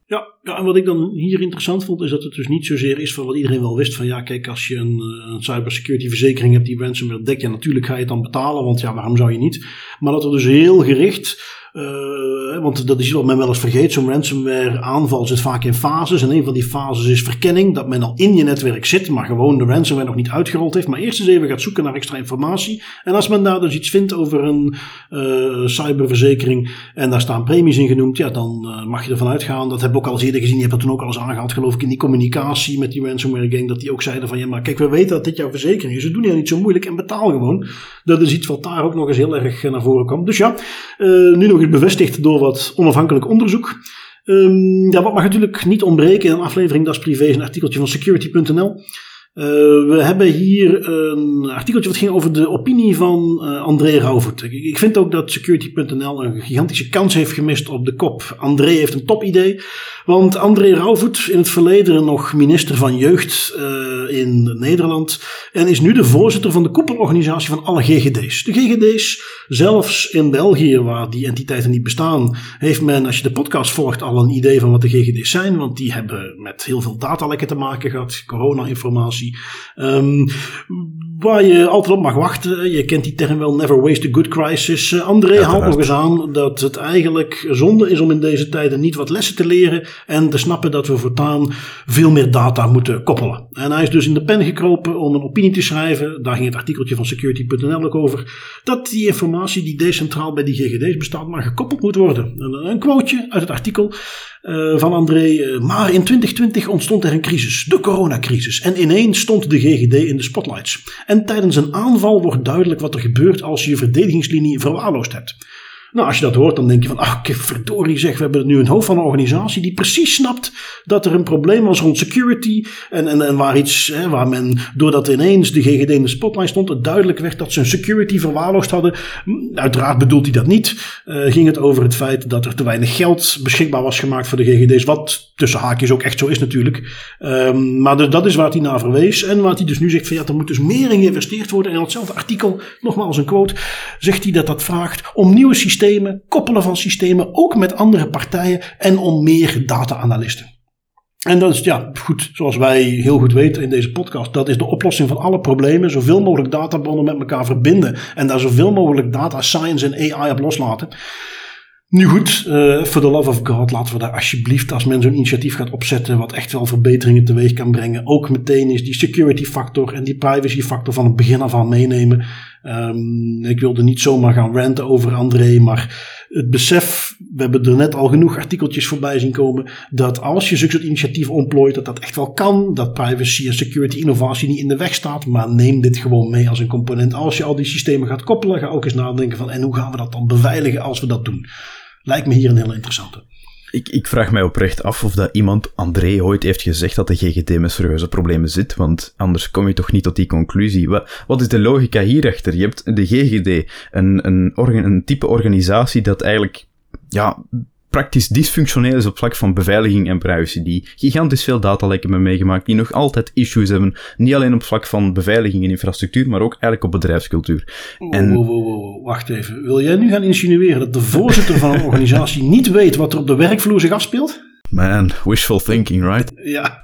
Ja, ja, en wat ik dan hier interessant vond, is dat het dus niet zozeer is van wat iedereen wel wist: van ja, kijk, als je een, eh, een cybersecurity verzekering hebt die ransomware dekt, ja, natuurlijk ga je het dan betalen, want ja, waarom zou je niet? Maar dat er dus heel gericht uh, want dat is wat men wel eens vergeet. Zo'n ransomware aanval zit vaak in fases. En een van die fases is verkenning. Dat men al in je netwerk zit, maar gewoon de ransomware nog niet uitgerold heeft. Maar eerst eens even gaat zoeken naar extra informatie. En als men daar dus iets vindt over een uh, cyberverzekering. En daar staan premies in genoemd. Ja, dan uh, mag je ervan uitgaan. Dat heb ik ook al eens eerder gezien. Je hebt dat toen ook al eens aangehaald, geloof ik, in die communicatie met die ransomware gang. Dat die ook zeiden van ja, maar kijk, we weten dat dit jouw verzekering is. Dus doe niet zo moeilijk en betaal gewoon. Dat is iets wat daar ook nog eens heel erg naar voren komt. Dus ja, nu nog eens bevestigd door wat onafhankelijk onderzoek. Um, ja, wat mag natuurlijk niet ontbreken in een aflevering, dat is privé, is een artikeltje van security.nl. Uh, we hebben hier een artikeltje wat ging over de opinie van uh, André Rauwvoet. Ik, vind ook dat security.nl een gigantische kans heeft gemist op de kop. André heeft een topidee. Want André Rauwvoet, in het verleden nog minister van Jeugd uh, in Nederland. En is nu de voorzitter van de koepelorganisatie van alle GGD's. De GGD's, zelfs in België, waar die entiteiten niet bestaan, heeft men, als je de podcast volgt, al een idee van wat de GGD's zijn. Want die hebben met heel veel datalekken te maken gehad, corona-informatie. Um, waar je altijd op mag wachten. Je kent die term wel, never waste a good crisis. Uh, André haalt nog eens aan dat het eigenlijk zonde is om in deze tijden niet wat lessen te leren en te snappen dat we voortaan veel meer data moeten koppelen. En hij is dus in de pen gekropen om een opinie te schrijven. Daar ging het artikeltje van security.nl ook over. Dat die informatie die decentraal bij die GGD's bestaat, maar gekoppeld moet worden. Een, een quoteje uit het artikel. Uh, van André. Uh, maar in 2020 ontstond er een crisis, de coronacrisis. En ineens stond de GGD in de spotlights. En tijdens een aanval wordt duidelijk wat er gebeurt als je je verdedigingslinie verwaarloosd hebt. Nou, als je dat hoort, dan denk je van, ach, verdorie zeg, we hebben nu een hoofd van een organisatie die precies snapt dat er een probleem was rond security en, en, en waar iets, hè, waar men, doordat ineens de GGD in de spotlight stond, het duidelijk werd dat ze hun security verwaarloosd hadden. Uiteraard bedoelt hij dat niet. Uh, ging het over het feit dat er te weinig geld beschikbaar was gemaakt voor de GGD's, wat tussen haakjes ook echt zo is natuurlijk. Um, maar dat is waar hij naar verwees en waar hij dus nu zegt van, ja, er moet dus meer in geïnvesteerd worden. En in hetzelfde artikel, nogmaals een quote, zegt hij dat dat vraagt om nieuwe systemen systemen, koppelen van systemen, ook met andere partijen en om meer data-analisten. En dat is, ja, goed, zoals wij heel goed weten in deze podcast, dat is de oplossing van alle problemen. Zoveel mogelijk databronnen met elkaar verbinden en daar zoveel mogelijk data science en AI op loslaten. Nu goed, uh, for the love of God, laten we daar alsjeblieft, als men zo'n initiatief gaat opzetten, wat echt wel verbeteringen teweeg kan brengen, ook meteen is die security factor en die privacy factor van het begin af aan meenemen. Um, ik wilde niet zomaar gaan ranten over André, maar het besef, we hebben er net al genoeg artikeltjes voorbij zien komen, dat als je zulke initiatieven ontplooit, dat dat echt wel kan, dat privacy en security innovatie niet in de weg staat, maar neem dit gewoon mee als een component. Als je al die systemen gaat koppelen, ga ook eens nadenken van, en hoe gaan we dat dan beveiligen als we dat doen? Lijkt me hier een heel interessante. Ik, ik vraag mij oprecht af of dat iemand, André, ooit heeft gezegd dat de GGD met serieuze problemen zit, want anders kom je toch niet tot die conclusie. Wat, wat is de logica hierachter? Je hebt de GGD, een, een, een type organisatie dat eigenlijk ja, praktisch dysfunctioneel is op vlak van beveiliging en privacy, die gigantisch veel datalekken hebben meegemaakt, die nog altijd issues hebben, niet alleen op vlak van beveiliging en infrastructuur, maar ook eigenlijk op bedrijfscultuur. En... Wow, wow, wow, wacht even. Wil jij nu gaan insinueren dat de voorzitter van een *laughs* organisatie niet weet wat er op de werkvloer zich afspeelt? Man, wishful thinking, right? Ja.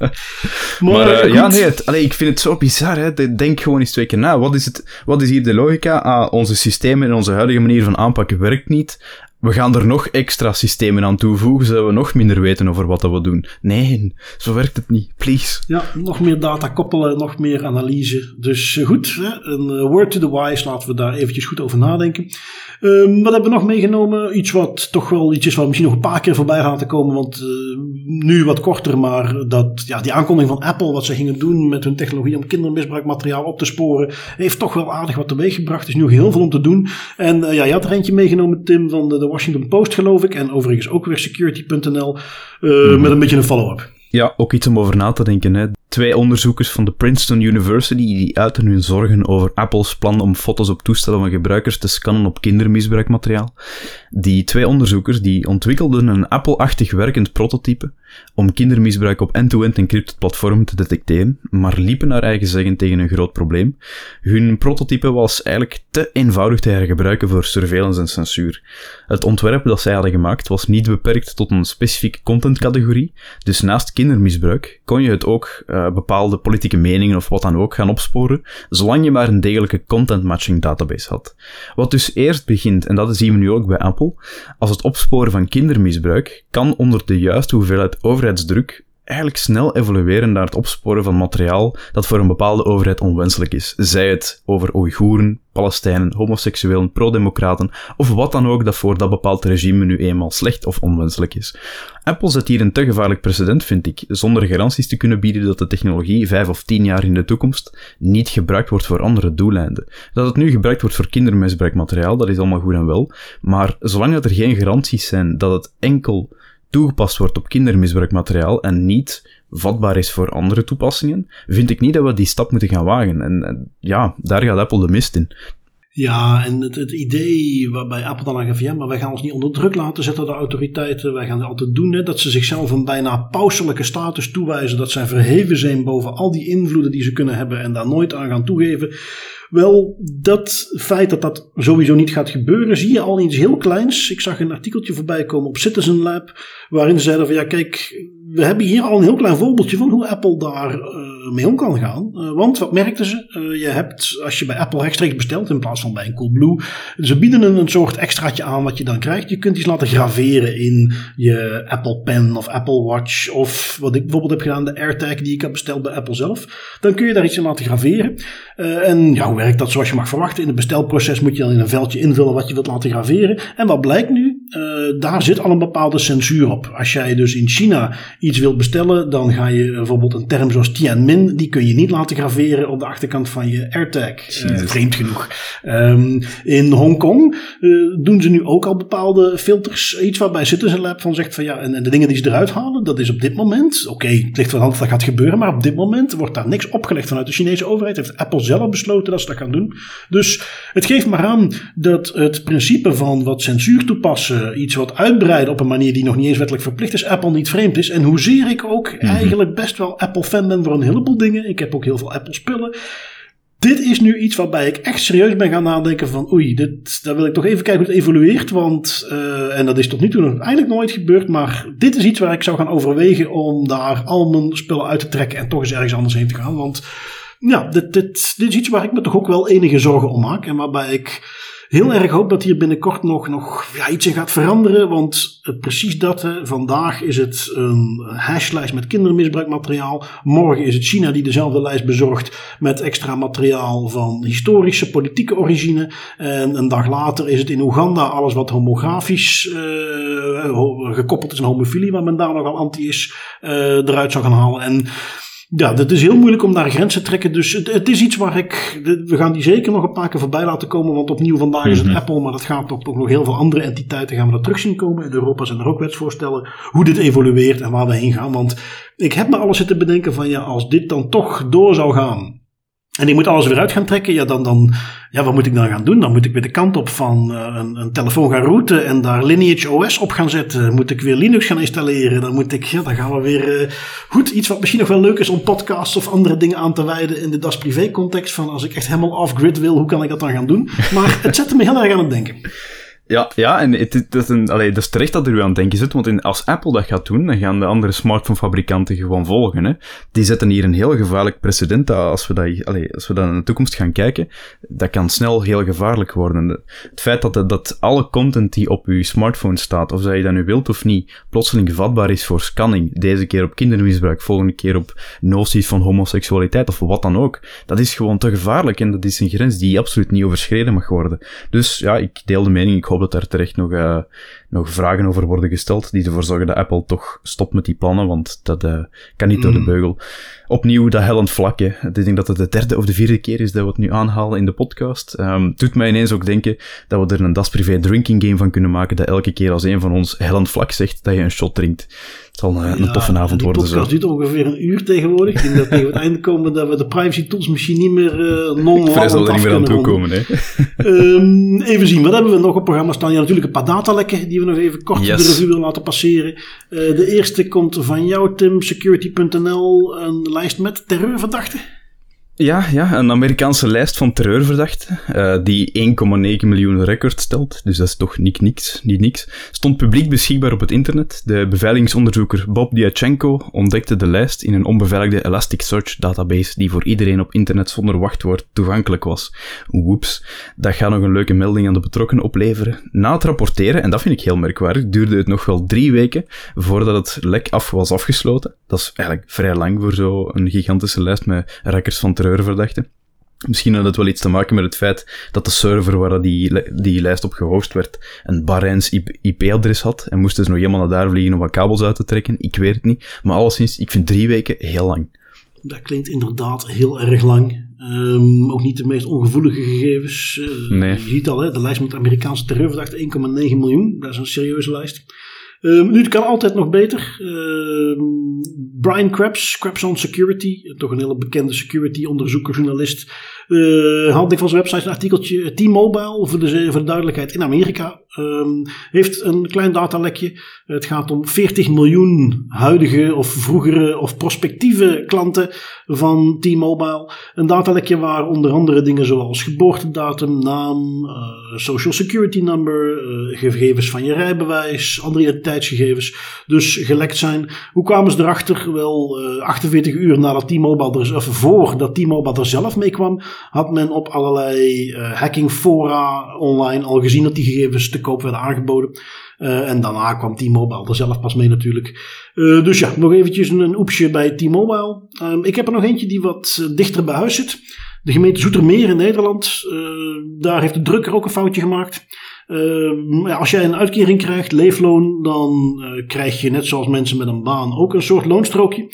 *laughs* maar, uh, ja, nee, het, allee, ik vind het zo bizar. Hè. Denk gewoon eens twee keer na. Wat is, het, wat is hier de logica? Ah, onze systemen en onze huidige manier van aanpakken werkt niet we gaan er nog extra systemen aan toevoegen, zodat we nog minder weten over wat we doen. Nee, zo werkt het niet. Please. Ja, nog meer data koppelen, nog meer analyse. Dus eh, goed, een eh, word to the wise, laten we daar eventjes goed over nadenken. Um, wat hebben we nog meegenomen? Iets wat toch wel iets is wat misschien nog een paar keer voorbij gaat te komen. Want uh, nu wat korter, maar dat, ja, die aankondiging van Apple, wat ze gingen doen met hun technologie om kindermisbruikmateriaal op te sporen, heeft toch wel aardig wat teweeg gebracht. Er is nu heel veel om te doen. En ja, je had er eentje meegenomen, Tim, van de Washington Post, geloof ik. En overigens ook weer security.nl, uh, mm -hmm. met een beetje een follow-up. Ja, ook iets om over na te denken. Hè. Twee onderzoekers van de Princeton University die uiten hun zorgen over Apple's plan om foto's op toestellen van gebruikers te scannen op kindermisbruikmateriaal. Die twee onderzoekers die ontwikkelden een Apple-achtig werkend prototype om kindermisbruik op end-to-end encrypted platformen te detecteren, maar liepen naar eigen zeggen tegen een groot probleem. Hun prototype was eigenlijk te eenvoudig te hergebruiken voor surveillance en censuur. Het ontwerp dat zij hadden gemaakt was niet beperkt tot een specifieke contentcategorie, dus naast kindermisbruik kon je het ook uh, bepaalde politieke meningen of wat dan ook gaan opsporen, zolang je maar een degelijke content matching database had. Wat dus eerst begint, en dat zien we nu ook bij Apple, als het opsporen van kindermisbruik kan onder de juiste hoeveelheid overheidsdruk eigenlijk snel evolueren naar het opsporen van materiaal dat voor een bepaalde overheid onwenselijk is. Zij het over Oeigoeren, Palestijnen, homoseksuelen, pro-democraten of wat dan ook dat voor dat bepaald regime nu eenmaal slecht of onwenselijk is. Apple zet hier een te gevaarlijk precedent, vind ik, zonder garanties te kunnen bieden dat de technologie vijf of tien jaar in de toekomst niet gebruikt wordt voor andere doeleinden. Dat het nu gebruikt wordt voor kindermisbruikmateriaal, dat is allemaal goed en wel, maar zolang er geen garanties zijn dat het enkel toegepast wordt op kindermisbruikmateriaal en niet vatbaar is voor andere toepassingen, vind ik niet dat we die stap moeten gaan wagen. En, en ja, daar gaat Apple de mist in. Ja, en het, het, idee waarbij Apple dan aan ja, maar wij gaan ons niet onder druk laten zetten door de autoriteiten. Wij gaan het altijd doen, hè, dat ze zichzelf een bijna pauselijke status toewijzen. Dat zij verheven zijn boven al die invloeden die ze kunnen hebben en daar nooit aan gaan toegeven. Wel, dat feit dat dat sowieso niet gaat gebeuren, zie je al iets heel kleins. Ik zag een artikeltje voorbij komen op Citizen Lab, waarin ze zeiden van ja, kijk, we hebben hier al een heel klein voorbeeldje van hoe Apple daar uh, mee om kan gaan. Uh, want wat merkten ze? Uh, je hebt, als je bij Apple rechtstreeks bestelt in plaats van bij een Coolblue, ze bieden een, een soort extraatje aan wat je dan krijgt. Je kunt iets laten graveren in je Apple Pen of Apple Watch of wat ik bijvoorbeeld heb gedaan, de AirTag die ik heb besteld bij Apple zelf. Dan kun je daar iets in laten graveren. en ja, hoe werkt dat zoals je mag verwachten? In het bestelproces moet je dan in een veldje invullen wat je wilt laten graveren. En wat blijkt nu? Daar zit al een bepaalde censuur op. Als jij dus in China iets wilt bestellen, dan ga je bijvoorbeeld een term zoals Tianmin, die kun je niet laten graveren op de achterkant van je AirTag. Uh, vreemd genoeg. Um, in Hongkong uh, doen ze nu ook al bepaalde filters. Iets waarbij Citizen Lab van zegt van ja, en, en de dingen die ze eruit halen, dat is op dit moment, oké, okay, het ligt van hand dat gaat gebeuren, maar op dit moment wordt daar niks opgelegd vanuit de Chinese overheid. Heeft Apple zelf besloten dat ze dat gaan doen. Dus het geeft maar aan dat het principe van wat censuur toepassen, iets wat uitbreiden op een manier die nog niet eens wettelijk verplicht is, Apple niet vreemd is. En hoezeer ik ook mm-hmm. eigenlijk best wel Apple-fan ben voor een heleboel dingen. Ik heb ook heel veel Apple-spullen. Dit is nu iets waarbij ik echt serieus ben gaan nadenken van oei, dit, daar wil ik toch even kijken hoe het evolueert. Want, uh, en dat is tot nu toe nog eigenlijk nooit gebeurd, maar dit is iets waar ik zou gaan overwegen om daar al mijn spullen uit te trekken en toch eens ergens anders heen te gaan. Want ja, dit, dit, dit is iets waar ik me toch ook wel enige zorgen om maak en waarbij ik heel erg hoop dat hier binnenkort nog, nog ja, iets in gaat veranderen. Want precies dat, vandaag is het een hashlijst met kindermisbruikmateriaal. Morgen is het China die dezelfde lijst bezorgt met extra materiaal van historische, politieke origine. En een dag later is het in Oeganda alles wat homografisch uh, gekoppeld is aan homofilie, waar men daar nogal anti is, uh, eruit zou gaan halen. En ja, dat is heel moeilijk om daar grenzen te trekken. Dus het, het, is iets waar ik. We gaan die zeker nog een paar keer voorbij laten komen. Want opnieuw vandaag is het mhm. Apple. Maar dat gaat ook, ook nog heel veel andere entiteiten gaan we dat terug zien komen. In Europa zijn er ook wetsvoorstellen. Hoe dit evolueert en waar we heen gaan. Want ik heb me alles zitten bedenken van ja, als dit dan toch door zou gaan. En ik moet alles weer uit gaan trekken. Ja, dan, dan, ja, wat moet ik dan gaan doen? Dan moet ik weer de kant op van uh, een, een, telefoon gaan routen en daar Lineage OS op gaan zetten. Moet ik weer Linux gaan installeren? Dan moet ik, ja, dan gaan we weer. Uh, goed, iets wat misschien nog wel leuk is om podcasts of andere dingen aan te wijden in de Das Privé context. Van als ik echt helemaal off-grid wil, hoe kan ik dat dan gaan doen? Maar het zette me heel erg aan het denken. Ja, ja en het, is een, allee, dat is terecht dat er u aan het denken zit, want in, als Apple dat gaat doen, dan gaan de andere smartphonefabrikanten gewoon volgen. Hè. Die zetten hier een heel gevaarlijk precedent. Als we, dat, allee, als we dat in de toekomst gaan kijken, dat kan snel heel gevaarlijk worden. Het feit dat, dat alle content die op uw smartphone staat, of dat je dat nu wilt of niet, plotseling vatbaar is voor scanning, deze keer op kindermisbruik, volgende keer op noties van homoseksualiteit of wat dan ook, dat is gewoon te gevaarlijk en dat is een grens die absoluut niet overschreden mag worden. Dus ja, ik deel de mening, ik hoop dat daar terecht nog, uh, nog vragen over worden gesteld, die ervoor zorgen dat Apple toch stopt met die plannen, want dat uh, kan niet door de mm. beugel. Opnieuw dat hellend vlak, Ik denk dat het de derde of de vierde keer is dat we het nu aanhalen in de podcast. Um, doet mij ineens ook denken dat we er een Das Privé drinking game van kunnen maken, dat elke keer als een van ons hellend vlak zegt, dat je een shot drinkt. Het zal een, ja, een toffe avond worden. De podcast duurt ongeveer een uur tegenwoordig. Ik denk dat tegen het einde komen dat we de privacy tools misschien niet meer uh, non Vrij zal er niet meer aan toekomen, hè. um, even zien, wat hebben we nog op het programma staan? Ja, natuurlijk een paar datalekken die we nog even kort yes. de revue willen laten passeren. Uh, de eerste komt van jou, Tim, security.nl, een lijst met terreurverdachten. Ja, ja, een Amerikaanse lijst van terreurverdachten, uh, die 1,9 miljoen record stelt, dus dat is toch niet niks, niet niks, stond publiek beschikbaar op het internet. De beveiligingsonderzoeker Bob Diachenko ontdekte de lijst in een onbeveiligde Elasticsearch database die voor iedereen op internet zonder wachtwoord toegankelijk was. Woeps, dat gaat nog een leuke melding aan de betrokkenen opleveren. Na het rapporteren, en dat vind ik heel merkwaardig, duurde het nog wel drie weken voordat het lek af was afgesloten. Dat is eigenlijk vrij lang voor zo'n gigantische lijst met records van terreur terreurverdachte. Misschien had het wel iets te maken met het feit dat de server waar die, die lijst op gehost werd een Bahreins IP-adres had en moesten ze nog helemaal naar daar vliegen om wat kabels uit te trekken. Ik weet het niet. Maar alleszins, ik vind drie weken heel lang. Dat klinkt inderdaad heel erg lang. Um, ook niet de meest ongevoelige gegevens. Uh, nee. Je ziet al, hè, de lijst met Amerikaanse terreurverdachten 1,9 miljoen. Dat is een serieuze lijst. Um, nu, het kan altijd nog beter. Uh, Brian Krebs, Krebs on Security, toch een hele bekende security onderzoeker, journalist, uh, had ik van zijn website een artikeltje. T-Mobile, voor de, duidelijkheid, in Amerika um, heeft een klein datalekje. Het gaat om 40 miljoen huidige of vroegere of prospectieve klanten van T-Mobile. Een datalekje waar onder andere dingen zoals geboortedatum, naam, uh, social security number, gegevens van je rijbewijs, andere identiteitsgegevens dus gelekt zijn. Hoe kwamen ze erachter? Wel, 48 uur nadat T-Mobile er, of voordat T-Mobile er zelf mee kwam, had men op allerlei uh, hacking fora online al gezien dat die gegevens te koop werden aangeboden. Uh, en daarna kwam T-Mobile er zelf pas mee natuurlijk. Uh, dus ja, nog eventjes een, een oepsje bij T-Mobile. Um, ik heb er nog eentje die wat dichter bij huis zit. De gemeente Zoetermeer in Nederland. daar heeft de drukker ook een foutje gemaakt. Uh, als jij een uitkering krijgt, leefloon, dan krijg je net zoals mensen met een baan ook een soort loonstrookje.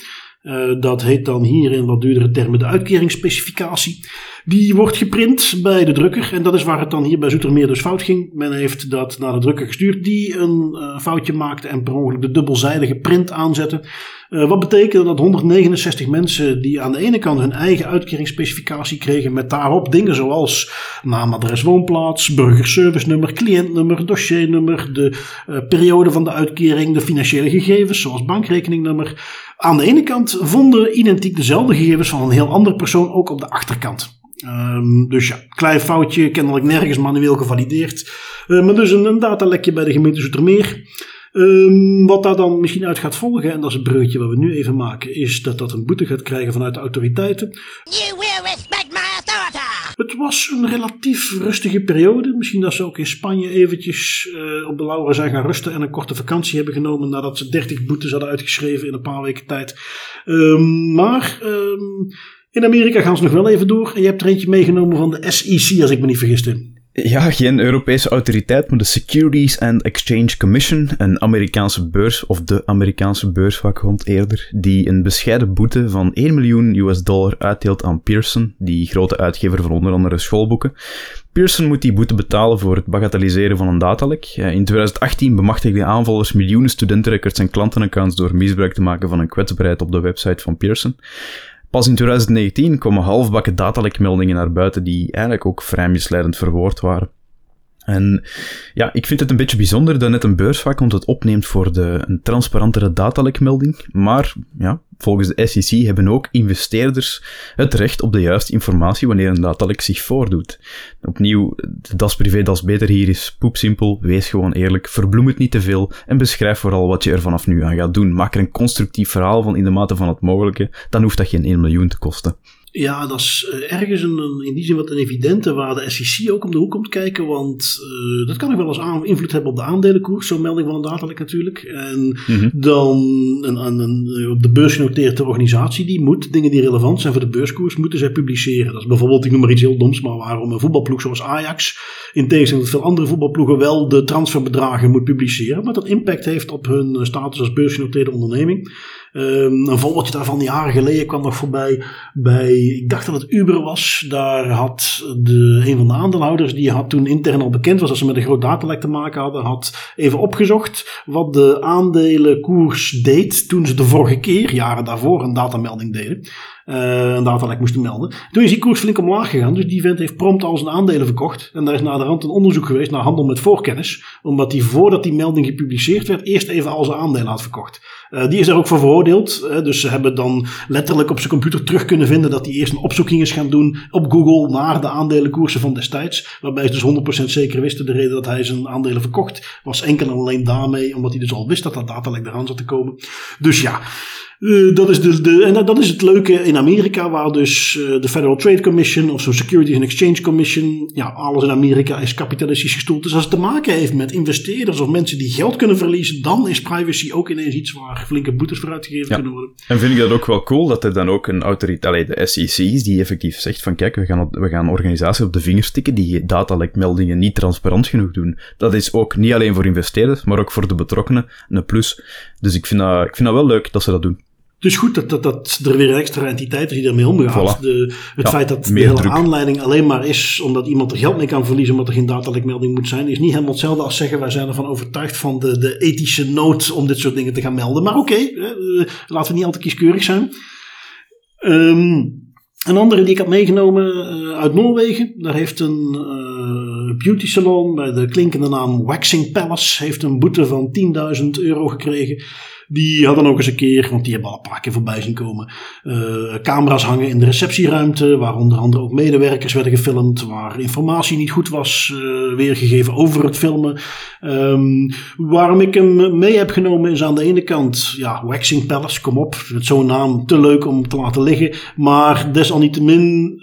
Dat heet dan hier in wat duurdere termen de uitkeringsspecificatie. Die wordt geprint bij de drukker. En dat is waar het dan hier bij Zoetermeer dus fout ging. Men heeft dat naar de drukker gestuurd die een uh, foutje maakte en per ongeluk de dubbelzijdige print aanzette. Uh, wat betekende dat 169 mensen die aan de ene kant hun eigen uitkeringsspecificatie kregen met daarop dingen zoals naam, adres, woonplaats, burgerservice nummer, cliëntnummer, dossiernummer, de uh, periode van de uitkering, de financiële gegevens zoals bankrekeningnummer. Aan de ene kant vonden identiek dezelfde gegevens van een heel andere persoon ook op de achterkant. Um, dus ja, klein foutje, kennelijk nergens manueel gevalideerd. Uh, maar dus een, een datalekje bij de gemeente Zoetermeer. Um, wat daar dan misschien uit gaat volgen, en dat is het breukje wat we nu even maken, is dat dat een boete gaat krijgen vanuit de autoriteiten. You will respect my authority. Het was een relatief rustige periode. Misschien dat ze ook in Spanje eventjes uh, op de lauren zijn gaan rusten en een korte vakantie hebben genomen nadat ze 30 boetes hadden uitgeschreven in een paar weken tijd. Um, maar in Amerika gaan ze nog wel even door. En je hebt er eentje meegenomen van de SEC, als ik me niet vergis. Ja, geen Europese autoriteit, maar de Securities and Exchange Commission, een Amerikaanse beurs, of de Amerikaanse beursvakbond eerder, die een bescheiden boete van 1 miljoen US dollar uitdeelt aan Pearson, die grote uitgever van onder andere schoolboeken. Pearson moet die boete betalen voor het bagatelliseren van een datalek. In 2018 bemachtigden aanvallers miljoenen studentenrecords en klantenaccounts door misbruik te maken van een kwetsbaarheid op de website van Pearson. Pas in 2019 komen halfbakken datalekmeldingen naar buiten die eigenlijk ook vrij misleidend verwoord waren. En ja, ik vind het een beetje bijzonder dat net een beursvakbond het opneemt voor de, een transparantere datalekmelding. Maar ja, volgens de SEC hebben ook investeerders het recht op de juiste informatie wanneer een datalek zich voordoet. Opnieuw, das privé, das beter hier is poepsimpel. Wees gewoon eerlijk, verbloem het niet te veel en beschrijf vooral wat je er vanaf nu aan gaat doen. Maak er een constructief verhaal van in de mate van het mogelijke. Dan hoeft dat geen 1 miljoen te kosten. Ja, dat is eh, ergens een, in die zin wat een evidente waar de SEC ook om de hoek komt kijken. Want uh, dat kan ook wel eens aan, invloed hebben op de aandelenkoers. Zo'n melding van een datalek natuurlijk. En mhm. dan een, een, een, op de beurs genoteerde organisatie die moet dingen die relevant zijn voor de beurskoers, moeten zij publiceren. Dat is bijvoorbeeld, ik noem maar iets heel doms, maar waarom een voetbalploeg zoals Ajax, in tegenstelling tot veel andere voetbalploegen, wel de transferbedragen moet publiceren. Maar dat impact heeft op hun status als beursgenoteerde onderneming. Um, een voorbeeldje daarvan jaren geleden kwam nog voorbij bij, ik dacht dat het Uber was. Daar had de, een van de aandeelhouders, die had toen intern al bekend was dat ze met een groot datalek te maken hadden, had even opgezocht wat de aandelenkoers deed toen ze de vorige keer, jaren daarvoor, een datamelding deden. Uh, een datalek moesten melden. Toen is die koers flink omlaag gegaan. Dus die vent heeft prompt al zijn aandelen verkocht. En daar is naar de rand een onderzoek geweest naar handel met voorkennis. Omdat hij voordat die melding gepubliceerd werd, eerst even al zijn aandelen had verkocht. Uh, die is daar ook voor veroordeeld. Dus ze hebben dan letterlijk op zijn computer terug kunnen vinden dat hij eerst een opzoeking is gaan doen op Google naar de aandelenkoersen van destijds. Waarbij ze dus 100% zeker wisten de reden dat hij zijn aandelen verkocht was enkel en alleen daarmee, omdat hij dus al wist dat dat datalek eraan zat te komen. Dus ja. Uh, dat is de, de, en dat is het leuke in Amerika, waar dus uh, de Federal Trade Commission of zo'n Securities and Exchange Commission, ja, alles in Amerika is kapitalistisch gestoeld. Dus als het te maken heeft met investeerders of mensen die geld kunnen verliezen, dan is privacy ook ineens iets waar flinke boetes voor uitgegeven kunnen worden. En vind ik dat ook wel cool dat er dan ook een autoriteit, de SEC is, die effectief zegt van kijk, we gaan, we gaan organisaties op de vingers stikken die datalekmeldingen niet transparant genoeg doen. Dat is ook niet alleen voor investeerders, maar ook voor de betrokkenen een plus. Dus ik vind dat, ik vind dat wel leuk dat ze dat doen. Dus goed dat, dat, dat er weer een extra entiteit is die ermee omgaat. De, het feit dat de hele aanleiding alleen maar is omdat iemand er geld mee kan verliezen omdat er geen datalekmelding moet zijn, is niet helemaal hetzelfde als zeggen wij zijn ervan overtuigd van de, de ethische nood om dit soort dingen te gaan melden. Maar oké, okay, laten we niet altijd kieskeurig zijn. Um, een andere die ik had meegenomen uh, uit Noorwegen, daar heeft een uh, beauty salon bij de klinkende naam Waxing Palace heeft een boete van 10.000 euro gekregen die hadden ook eens een keer, want die hebben al een paar keer voorbij zien komen, uh, camera's hangen in de receptieruimte, waar onder andere ook medewerkers werden gefilmd, waar informatie niet goed was uh, weergegeven over het filmen. Um, waarom ik hem mee heb genomen is aan de ene kant, ja, Waxing Palace, kom op, met zo'n naam te leuk om te laten liggen, maar desalniettemin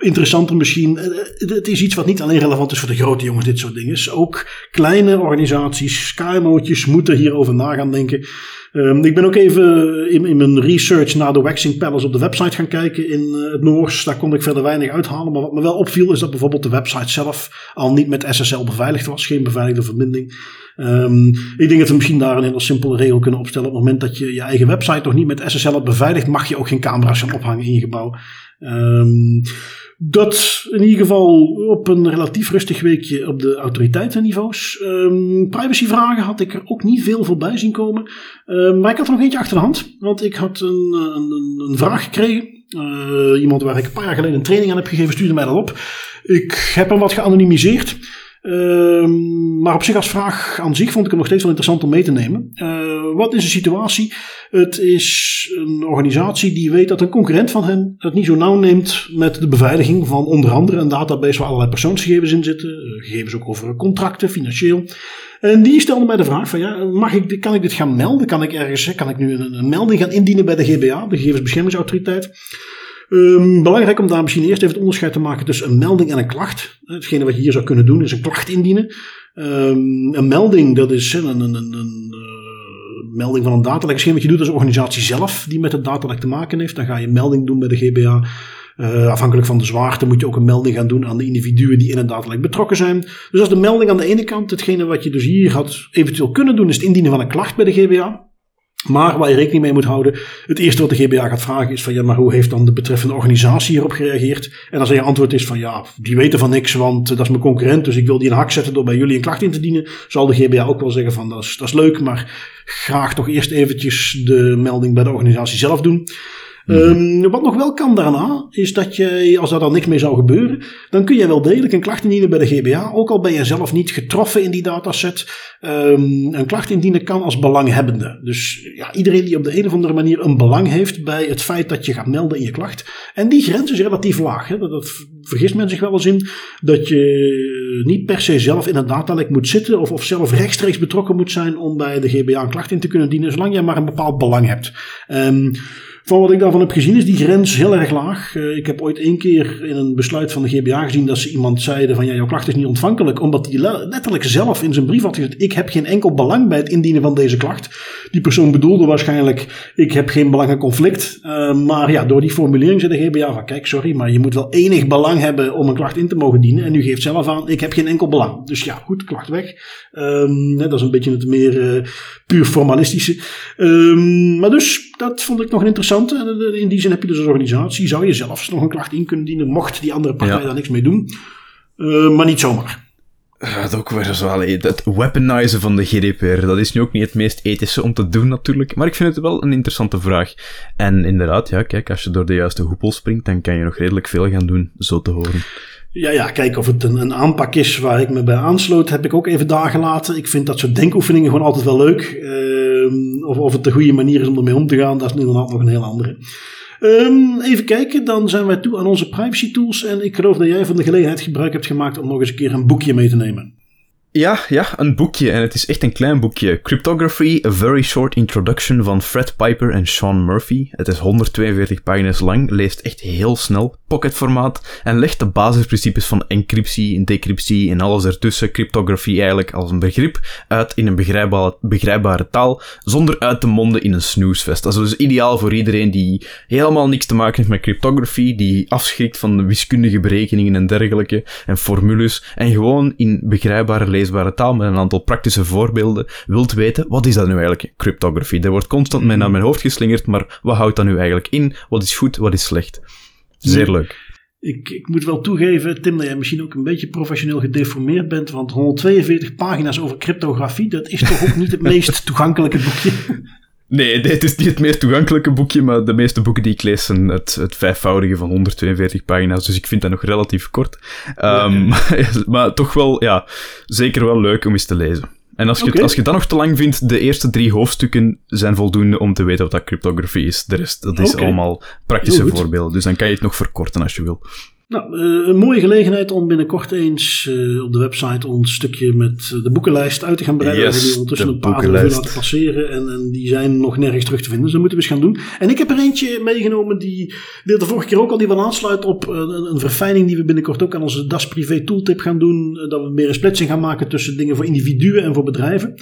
interessanter misschien. Het is iets wat niet alleen relevant is voor de grote jongens, dit soort dingen. Ook kleine organisaties, KMO'tjes moeten hierover na gaan denken. Um, ik ben ook even in, in, mijn research naar de Waxing Palace op de website gaan kijken in uh, het Noors. Daar kon ik verder weinig uithalen. Maar wat me wel opviel is dat bijvoorbeeld de website zelf al niet met SSL beveiligd was. Geen beveiligde verbinding. Um, ik denk dat we misschien daar een hele simpele regel kunnen opstellen. Op het moment dat je je eigen website nog niet met SSL hebt beveiligd, mag je ook geen camera's gaan ophangen in je gebouw. Um, dat in ieder geval op een relatief rustig weekje op de autoriteitenniveaus. Um, privacyvragen had ik er ook niet veel voorbij zien komen. Um, maar ik had er nog eentje achter de hand. Want ik had een, een, een vraag gekregen. Uh, iemand waar ik een paar jaar geleden een training aan heb gegeven stuurde mij dat op. Ik heb hem wat geanonimiseerd. Ehm, maar op zich als vraag aan zich vond ik hem nog steeds wel interessant om mee te nemen. Uh, wat is de situatie? Het is een organisatie die weet dat een concurrent van hen het niet zo nauw neemt met de beveiliging van onder andere een database waar allerlei persoonsgegevens in zitten. Uh, gegevens ook over contracten, financieel. En die stelde mij de vraag van ja, mag ik, kan ik dit gaan melden? Kan ik ergens, kan ik nu een, een melding gaan indienen bij de GBA, de Gegevensbeschermingsautoriteit? Um, belangrijk om daar misschien eerst even het onderscheid te maken tussen een melding en een klacht. Hetgene wat je hier zou kunnen doen is een klacht indienen. Um, een melding, dat is een, een, een, een uh, melding van een datalek. Hetgeen wat je doet als organisatie zelf die met het datalek te maken heeft. Dan ga je een melding doen bij de GBA. Uh, afhankelijk van de zwaarte moet je ook een melding gaan doen aan de individuen die in het datalek betrokken zijn. Dus als de melding aan de ene kant, hetgene wat je dus hier had eventueel kunnen doen, is het indienen van een klacht bij de GBA. Maar waar je rekening mee moet houden, het eerste wat de GBA gaat vragen is van ja, maar hoe heeft dan de betreffende organisatie hierop gereageerd? En als je antwoord is van ja, die weten van niks, want dat is mijn concurrent, dus ik wil die een hak zetten door bij jullie een klacht in te dienen, zal de GBA ook wel zeggen van dat is, dat is leuk, maar graag toch eerst eventjes de melding bij de organisatie zelf doen. Ehm, wat nog wel kan daarna, is dat je, als daar dan niks mee zou gebeuren, dan kun je wel degelijk een klacht indienen bij de GBA, ook al ben je zelf niet getroffen in die dataset. Um, een klacht indienen kan als belanghebbende. Dus ja, iedereen die op de een of andere manier een belang heeft bij het feit dat je gaat melden in je klacht. En die grens is relatief laag. Hè? Dat, dat vergist men zich wel eens in, dat je niet per se zelf in een datalek moet zitten of, of zelf rechtstreeks betrokken moet zijn om bij de GBA een klacht in te kunnen dienen, zolang je maar een bepaald belang hebt. Um, van wat ik daarvan heb gezien is die grens heel erg laag. Uh, ik heb ooit één keer in een besluit van de GBA gezien dat ze iemand zeiden van ja, jouw klacht is niet ontvankelijk. Omdat hij letterlijk zelf in zijn brief had gezegd, ik heb geen enkel belang bij het indienen van deze klacht. Die persoon bedoelde waarschijnlijk, ik heb geen belangenconflict. Uh, maar ja, door die formulering zei de GBA van kijk, sorry, maar je moet wel enig belang hebben om een klacht in te mogen dienen. En u geeft zelf aan, ik heb geen enkel belang. Dus ja, goed, klacht weg. Um, dat is een beetje het meer uh, puur formalistische. Um, maar dus, dat vond ik nog een En in die zin heb je dus als organisatie, zou je zelfs nog een klacht in kunnen dienen, mocht die andere partij ja. daar niks mee doen. Uh, maar niet zomaar. Dat ook weer zo, allee, het weaponizen van de GDPR, dat is nu ook niet het meest ethische om te doen natuurlijk, maar ik vind het wel een interessante vraag. En inderdaad, ja, kijk, als je door de juiste hoepel springt, dan kan je nog redelijk veel gaan doen, zo te horen. Ja, ja, kijk of het een, een aanpak is waar ik me bij aansloot, heb ik ook even daar gelaten. Ik vind dat soort denkoefeningen gewoon altijd wel leuk. Uh, of, of het de goede manier is om ermee om te gaan, dat is inderdaad nog een heel andere. Um, even kijken, dan zijn wij toe aan onze privacy tools. En ik geloof dat jij van de gelegenheid gebruik hebt gemaakt om nog eens een keer een boekje mee te nemen. Ja, ja, een boekje. En het is echt een klein boekje. Cryptography, A Very Short Introduction van Fred Piper en Sean Murphy. Het is 142 pagina's lang, leest echt heel snel, pocketformaat, en legt de basisprincipes van encryptie, decryptie en alles ertussen, cryptography eigenlijk als een begrip, uit in een begrijpbare, begrijpbare taal, zonder uit te monden in een snoesfest. Dat is dus ideaal voor iedereen die helemaal niks te maken heeft met cryptography, die afschrikt van de wiskundige berekeningen en dergelijke, en formules, en gewoon in begrijpbare leesbare taal met een aantal praktische voorbeelden wilt weten, wat is dat nu eigenlijk, cryptography? Er wordt constant mee naar mijn hoofd geslingerd, maar wat houdt dat nu eigenlijk in? Wat is goed, wat is slecht? Zeer leuk. Ik, ik moet wel toegeven, Tim, dat jij misschien ook een beetje professioneel gedeformeerd bent, want 142 pagina's over cryptografie, dat is toch ook niet het meest *laughs* toegankelijke boekje? Nee, *laughs* dit is niet het meest toegankelijke boekje, maar de meeste boeken die ik lees zijn het, het vijfvoudige van 142 pagina's, dus ik vind dat nog relatief kort. Um, *laughs* ja. maar toch wel, ja, zeker wel leuk om eens te lezen. En als je, okay. als je dat nog te lang vindt, de eerste drie hoofdstukken zijn voldoende om te weten wat dat cryptografie is. De rest, dat is okay. allemaal praktische voorbeelden, dus dan kan je het nog verkorten als je wil. Nou, uh, een mooie gelegenheid om binnenkort eens uh, op de website ons stukje met de boekenlijst uit te gaan breiden. Yes, we hebben ondertussen een paar uur laten passeren en, en, die zijn nog nergens terug te vinden. Dus dat moeten we eens gaan doen. En ik heb er eentje meegenomen die deelde vorige keer ook al, die wel aansluit op een, een, verfijning die we binnenkort ook aan onze DAS Privé Tooltip gaan doen. Dat we meer een splitsing gaan maken tussen dingen voor individuen en voor bedrijven.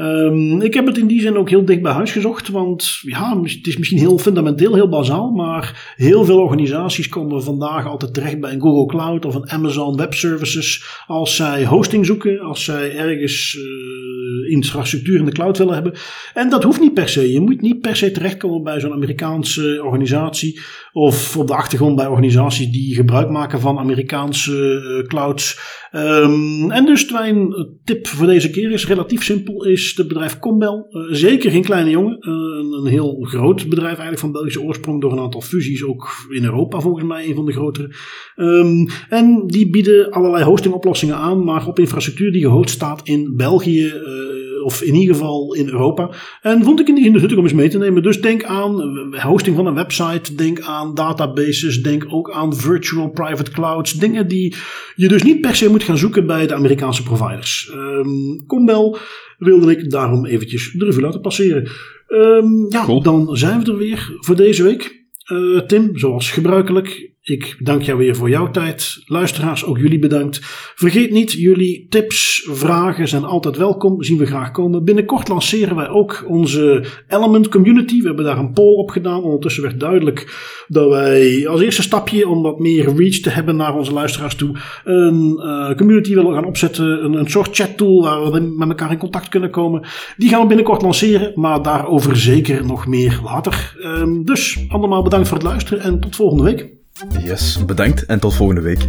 Um, ik heb het in die zin ook heel dicht bij huis gezocht, want ja, het is misschien heel fundamenteel, heel bazaal, maar heel veel organisaties komen vandaag altijd terecht bij een Google Cloud of een Amazon Web Services als zij hosting zoeken, als zij ergens uh, infrastructuur in de cloud willen hebben. En dat hoeft niet per se. Je moet niet per se terechtkomen bij zo'n Amerikaanse organisatie of op de achtergrond bij organisaties die gebruik maken van Amerikaanse uh, clouds. Um, en dus mijn tip voor deze keer is relatief simpel, is het bedrijf Combel. Uh, zeker geen kleine jongen, uh, een heel groot bedrijf eigenlijk van Belgische oorsprong door een aantal fusies, ook in Europa volgens mij een van de grotere. Um, en die bieden allerlei hostingoplossingen aan, maar op infrastructuur die gehost staat in België of in ieder geval in Europa. En vond ik in die nuttig om eens mee te nemen. Dus denk aan hosting van een website, denk aan databases, denk ook aan virtual private clouds. Dingen die je dus niet per se moet gaan zoeken bij de Amerikaanse providers. Um, Combel wilde ik daarom eventjes de revue laten passeren. Um, ja, cool. dan zijn we er weer voor deze week. Uh, Tim, zoals gebruikelijk, ik dank jou weer voor jouw tijd. Luisteraars, ook jullie bedankt. Vergeet niet, jullie tips, vragen zijn altijd welkom. Zien we graag komen. Binnenkort lanceren wij ook onze Element Community. We hebben daar een poll op gedaan. Ondertussen werd duidelijk dat wij als eerste stapje om wat meer reach te hebben naar onze luisteraars toe, een uh, community willen gaan opzetten. Een, een soort chat tool waar we met elkaar in contact kunnen komen. Die gaan we binnenkort lanceren, maar daarover zeker nog meer later. Um, dus allemaal bedankt voor het luisteren en tot volgende week. Yes, bedankt en tot volgende week.